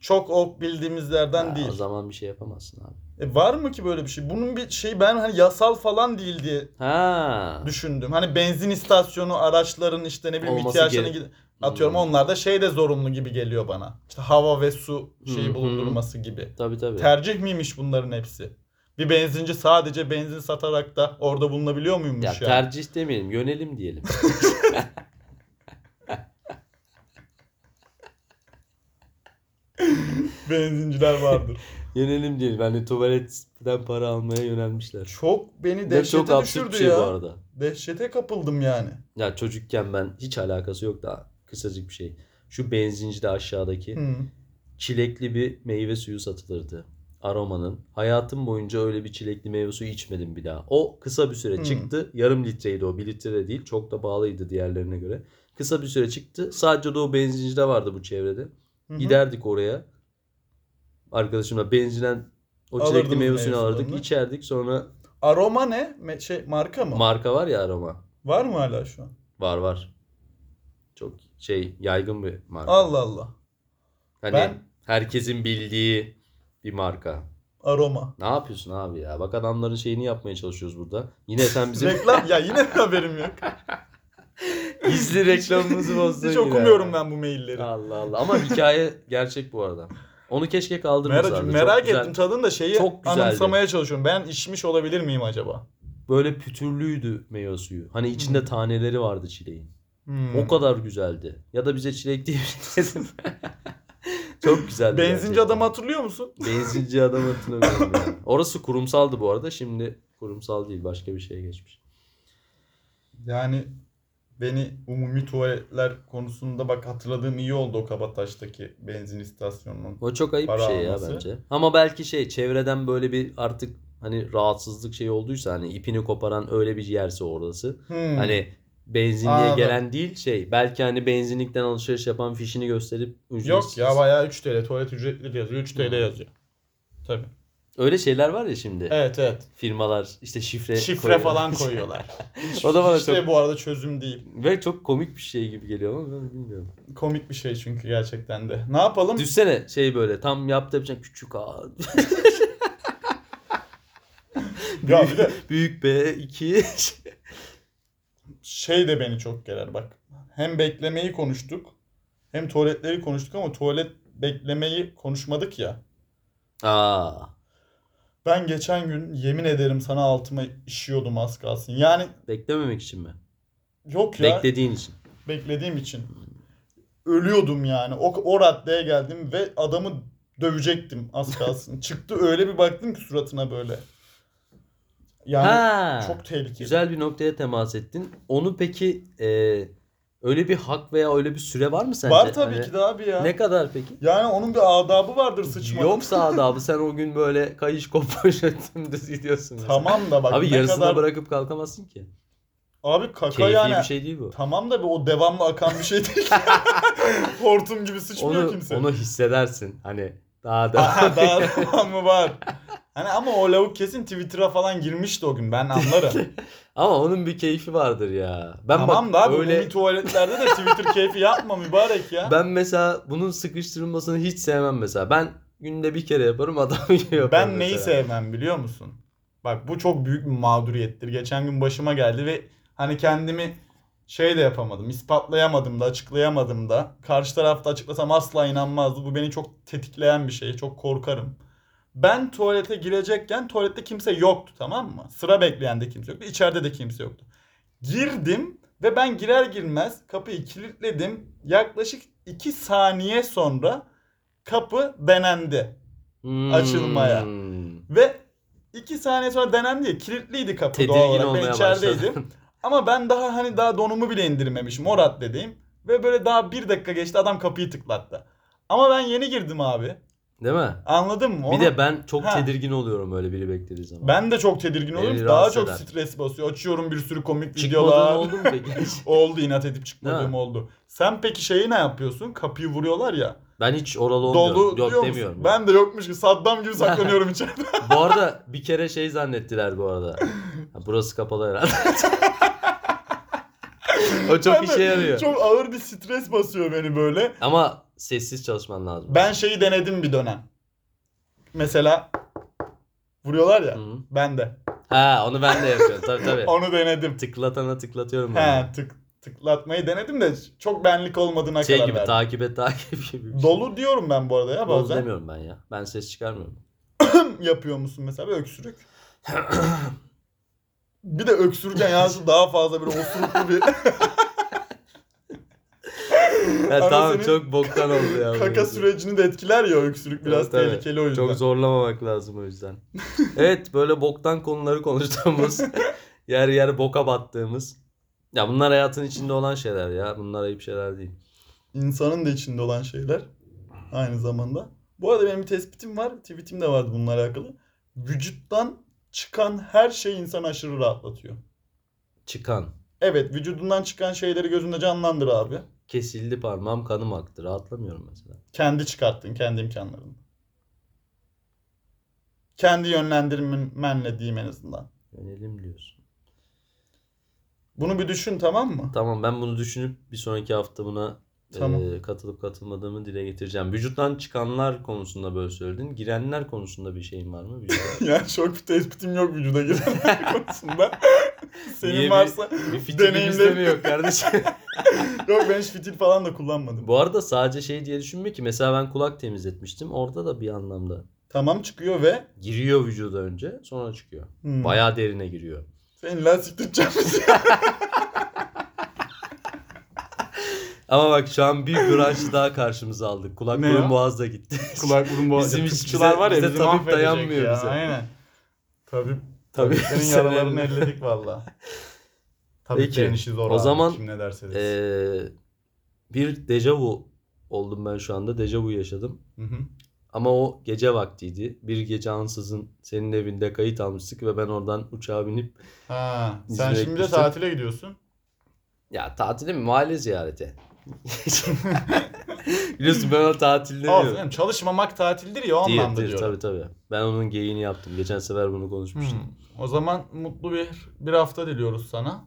Çok ok bildiğimizlerden Ha, değil. o zaman bir şey yapamazsın abi. E var mı ki böyle bir şey? Bunun bir şey ben hani yasal falan değil diye Ha. düşündüm. Hani benzin istasyonu araçların işte ne bileyim Olması ihtiyaçlarını atıyorum Hmm. onlar da şey de zorunlu gibi geliyor bana. İşte hava ve su şeyi hı. bulundurması gibi. Tabii tabii. Tercih miymiş bunların hepsi? Bir benzinci sadece benzin satarak da orada bulunabiliyor muymuş ya yani? tercih demeyelim, yönelim diyelim. Benzinciler vardır. yönelim diyelim. Hani tuvaletten para almaya yönelmişler. çok beni dehşete çok absürt bir düşürdü şey ya. bu arada. Dehşete kapıldım yani. Ya çocukken ben hiç alakası yok da kısacık bir şey. Şu benzincide aşağıdaki Hı. çilekli bir meyve suyu satılırdı. Aromanın. Hayatım boyunca öyle bir çilekli meyve suyu içmedim bir daha. O kısa bir süre Hmm. çıktı. Yarım litreydi o. Bir litre de değil. Çok da pahalıydı diğerlerine göre. Kısa bir süre çıktı. Sadece de o benzincide vardı bu çevrede. Hı hı. Giderdik oraya. Arkadaşımla benzinden o çilekli Alırdınız meyve suyunu meyve alırdık. içerdik. Sonra Aroma ne? Me- şey marka mı? marka var ya aroma. Var mı hala şu an? Var var. Çok şey yaygın bir marka. Allah Allah. Hani Ben- herkesin bildiği bir marka. Aroma. Ne yapıyorsun abi ya? Bak adamların şeyini yapmaya çalışıyoruz burada. Yine sen bizim Reklam ya yine haberim yok. gizli reklamımızı bozdun Hiç yine. okumuyorum ben bu mailleri. Allah Allah. Ama hikaye gerçek bu arada. Onu keşke kaldırmasalardı. Merak, Çok merak güzel. ettim tadını da şeyi Çok güzeldi. anımsamaya çalışıyorum. Ben içmiş olabilir miyim acaba? Böyle pütürlüydü meyve suyu. Hani içinde Hmm. taneleri vardı çileğin. Hmm. O kadar güzeldi. Ya da bize çilek diye şey dedim. Çok güzeldi. Benzinci gerçekten. adamı hatırlıyor musun? Benzinci adam hatırlamıyorum ya. Orası kurumsaldı bu arada. Şimdi kurumsal değil. Başka bir şeye geçmiş. Yani beni umumi tuvaletler konusunda bak hatırladığım iyi oldu o Kabataş'taki benzin istasyonunun. O çok ayıp bir şey ya alması. bence. Ama belki şey çevreden böyle bir artık hani rahatsızlık şey olduysa hani ipini koparan öyle bir yerse orası. Hmm. Hani benzinliğe Anladım. gelen değil şey. Belki hani benzinlikten alışveriş yapan fişini gösterip ücretsiz. Yok ya bayağı 3 TL tuvalet ücretli yazıyor. 3 TL Hmm. yazıyor. Tabii. Öyle şeyler var ya şimdi. Evet evet. Firmalar işte şifre Şifre koyuyor. falan koyuyorlar. O da bana Şifre çok- bu arada çözüm değil. Ve çok komik bir şey gibi geliyor ama ben bilmiyorum. Komik bir şey çünkü gerçekten de. Ne yapalım? Düşsene şey böyle tam yaptı yapacak küçük A. Ya bir de Büyük B2. şey de beni çok gerer bak. Hem beklemeyi konuştuk hem tuvaletleri konuştuk ama tuvalet beklemeyi konuşmadık ya. Aa. Ben geçen gün yemin ederim sana altıma işiyordum az kalsın. Yani Beklememek için mi? yok ya Beklediğin için. beklediğim için. Ölüyordum yani. O, o raddeye geldim ve adamı dövecektim az kalsın. Çıktı öyle bir baktım ki suratına böyle. Yani ha. çok tehlikeli. Güzel bir noktaya temas ettin. Onu peki e, Öyle bir hak veya öyle bir süre var mı sence? Var tabii Hani ki de abi ya. Ne kadar peki? Yani onun bir adabı vardır sıçmanın. Yoksa adabı sen o gün böyle kayış kopuş dümdüz gidiyorsun. mesela. Tamam da bak Abi ne yarısında kadar... bırakıp kalkamazsın ki. Abi kaka Keyfi yani. bir şey değil bu. Tamam da o devamlı akan bir şey değil. Hortum gibi sıçmıyor Onu, kimse. onu hissedersin. Hani daha da. Aha, daha devamı var. Hani ama o lavuk kesin Twitter'a falan girmişti o gün ben anlarım. Ama onun bir keyfi vardır ya. Ben tamam bak da abi öyle tuvaletlerde de Twitter keyfi yapma mübarek ya. ben mesela bunun sıkıştırılmasını hiç sevmem mesela. Ben günde bir kere yaparım adam yapar Ben neyi mesela. sevmem biliyor musun? Bak bu çok büyük bir mağduriyettir. Geçen gün başıma geldi ve hani kendimi şey de yapamadım, ispatlayamadım da, açıklayamadım da. Karşı tarafta açıklasam asla inanmazdı. Bu beni çok tetikleyen bir şey. Çok korkarım. Ben tuvalete girecekken tuvalette kimse yoktu tamam mı? Sıra bekleyen de kimse yoktu. İçeride de kimse yoktu. Girdim ve ben girer girmez kapıyı kilitledim. Yaklaşık 2 saniye sonra kapı denendi. Hmm. açılmaya. Ve iki saniye sonra denendi ya kilitliydi kapı Tedirgin doğal olarak. Ben içerideydim. başladım. Ama ben daha hani daha donumu bile indirmemişim. O raddedeyim. Ve böyle daha bir dakika geçti adam kapıyı tıklattı. Ama ben yeni girdim abi. Değil mi? Anladın mı? Bir Onu- de ben çok Ha. tedirgin oluyorum öyle biri beklediği zaman. ben de çok tedirgin oluyorum. Beni Daha çok eder. stres basıyor. Açıyorum bir sürü komik Çıkmadığın videolar. oldu mu peki? oldu inat edip çıkmadığım oldu. Sen peki şeyi ne yapıyorsun? Kapıyı vuruyorlar ya. ben hiç oralı olmuyorum. Dolu Yok diyor musun? demiyorum. Ben de yokmuş ki Saddam gibi saklanıyorum içeride. Bu arada bir kere şey zannettiler bu arada. Burası kapalı herhalde. o çok Ben işe yarıyor. Çok ağır bir stres basıyor beni böyle. Ama sessiz çalışman lazım. Ben şeyi denedim bir dönem. Mesela vuruyorlar ya. Hı. Ben de. Ha onu ben de yapıyorum. Tabii tabii. Onu denedim. Tıklatana tıklatıyorum. He tık tıklatmayı denedim de çok benlik olmadığına Şey karar gibi verdim. takip et takip gibi. bir şey. Dolu diyorum ben bu arada ya Dolu bazen. demiyorum ben ya. Ben ses çıkarmıyorum. Yapıyor musun mesela bir öksürük? bir de öksürürken yansın daha fazla bir osuruklu bir Ya Ama tamam senin çok boktan oldu ya. kaka sürecini de etkiler ya öksürük biraz tabii. tehlikeli o yüzden. Çok zorlamamak lazım o yüzden. evet böyle boktan konuları konuştuğumuz yer yer boka battığımız. Ya bunlar hayatın içinde olan şeyler ya. Bunlar ayıp şeyler değil. İnsanın da içinde olan şeyler aynı zamanda. Bu arada benim bir tespitim var. Tweetim de vardı bununla alakalı. Vücuttan çıkan her şey insanı aşırı rahatlatıyor. Çıkan. Evet vücudundan çıkan şeyleri gözünde canlandır abi. Kesildi parmağım kanım aktı. Rahatlamıyorum mesela. Kendi çıkarttın kendi imkanlarını. Kendi yönlendirmenle diyeyim en azından. Yönelim diyorsun. Bunu bir düşün tamam mı? Tamam ben bunu düşünüp bir sonraki hafta buna Tamam. e, katılıp katılmadığımı dile getireceğim. Vücuttan çıkanlar konusunda böyle söyledin. Girenler konusunda bir şeyin var mı? Vücuda? yani çok bir tespitim yok vücuda girenler konusunda. Senin Niye bir- varsa bir fitilimiz de mi deneyimlerim yok kardeşim? yok ben hiç fitil falan da kullanmadım. Bu arada sadece şey diye düşünme ki mesela ben kulak temizletmiştim. Orada da bir anlamda Tamam çıkıyor ve giriyor vücuda önce sonra çıkıyor. hmm, Bayağı derine giriyor. Senin lan siktireceğim. Ama bak şu an bir branşı daha karşımıza aldık. Kulak Ne burun ya? boğaz da gitti. Kulak burun boğaz. Bizim hiç- bize- var ya bize bizi tabip dayanmıyor ya. bize. Aynen. Tabip, Tabii. tabiplerin Sen yaralarını elinde. elledik valla. Tabiplerin Peki, işi zor o abi, zaman, kim ne derse desin. Ee, bir dejavu oldum ben şu anda. Dejavu yaşadım. Hı hı. Ama o gece vaktiydi. Bir gece ansızın senin evinde kayıt almıştık ve ben oradan uçağa binip Ha, sen İzmir'e şimdi de tatile gidiyorsun. ya tatile mi? Mahalle ziyareti. Biliyorsun ben ona tatil Olsun demiyorum. canım, çalışmamak tatildir ya o Değil, anlamda değil, diyorum. tabii tabii. Ben onun geyiğini yaptım. Geçen sefer bunu konuşmuştuk. Hmm. O zaman mutlu bir bir hafta diliyoruz sana.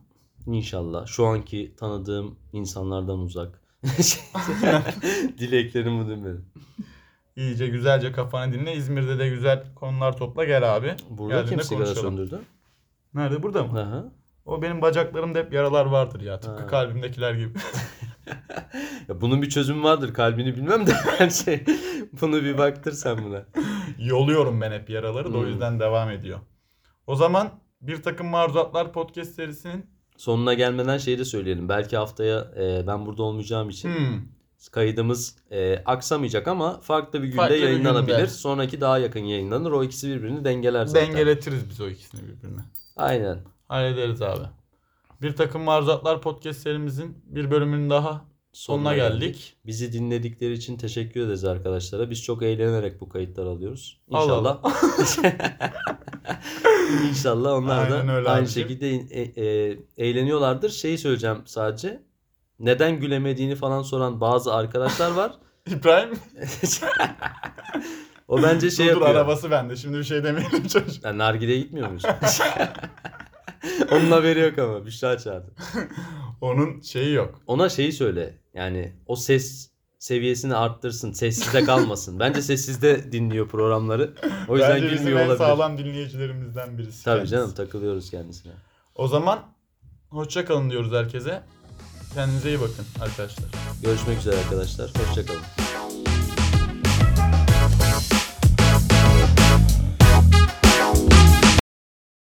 İnşallah. Şu anki tanıdığım insanlardan uzak. Dileklerimi dinlerim. İyice güzelce kafanı dinle. İzmir'de de güzel konular topla gel abi. Burada Geldiğinde kim sigara konuşalım. söndürdü? Nerede burada mı? Aha. O benim bacaklarımda hep yaralar vardır ya. Tıpkı Ha. kalbimdekiler gibi. Ya bunun bir çözümü vardır. Kalbini bilmem de ben şey bunu bir baktır sen buna. Yoluyorum ben hep yaraları da o Hmm. yüzden devam ediyor. O zaman bir takım maruzatlar podcast serisinin Sonuna gelmeden şey de söyleyelim. Belki haftaya e, ben burada olmayacağım için hmm, kaydımız e, aksamayacak ama farklı bir günde Farklı bir yayınlanabilir. günde. Sonraki daha yakın yayınlanır. O ikisi birbirini dengeler zaten. dengeletiriz biz o ikisini birbirine. Aynen. Hallederiz abi. Bir takım maruzatlar podcast serimizin bir bölümünün daha sonuna geldik. Bizi dinledikleri için teşekkür ederiz arkadaşlara. Biz çok eğlenerek bu kayıtları alıyoruz. Allah İnşallah. İnşallah onlar Aynen da öyle aynı abiciğim. şekilde e- e- eğleniyorlardır. Şeyi söyleyeceğim sadece. Neden gülemediğini falan soran bazı arkadaşlar var. İbrahim O bence şey dur dur yapıyor. arabası bende. Şimdi bir şey demeyelim çocuk. Yani nargileye gitmiyor muyuz? Onun haberi yok ama. Büşra çağırdı. Onun şeyi yok. Ona şeyi söyle. Yani o ses seviyesini arttırsın. Sessizde kalmasın. Bence sessizde dinliyor programları. O yüzden Bence bizim en olabilir. sağlam dinleyicilerimizden birisi. Tabii kendisi. canım takılıyoruz kendisine. O zaman hoşça kalın diyoruz herkese. Kendinize iyi bakın arkadaşlar. Görüşmek üzere arkadaşlar. Hoşçakalın.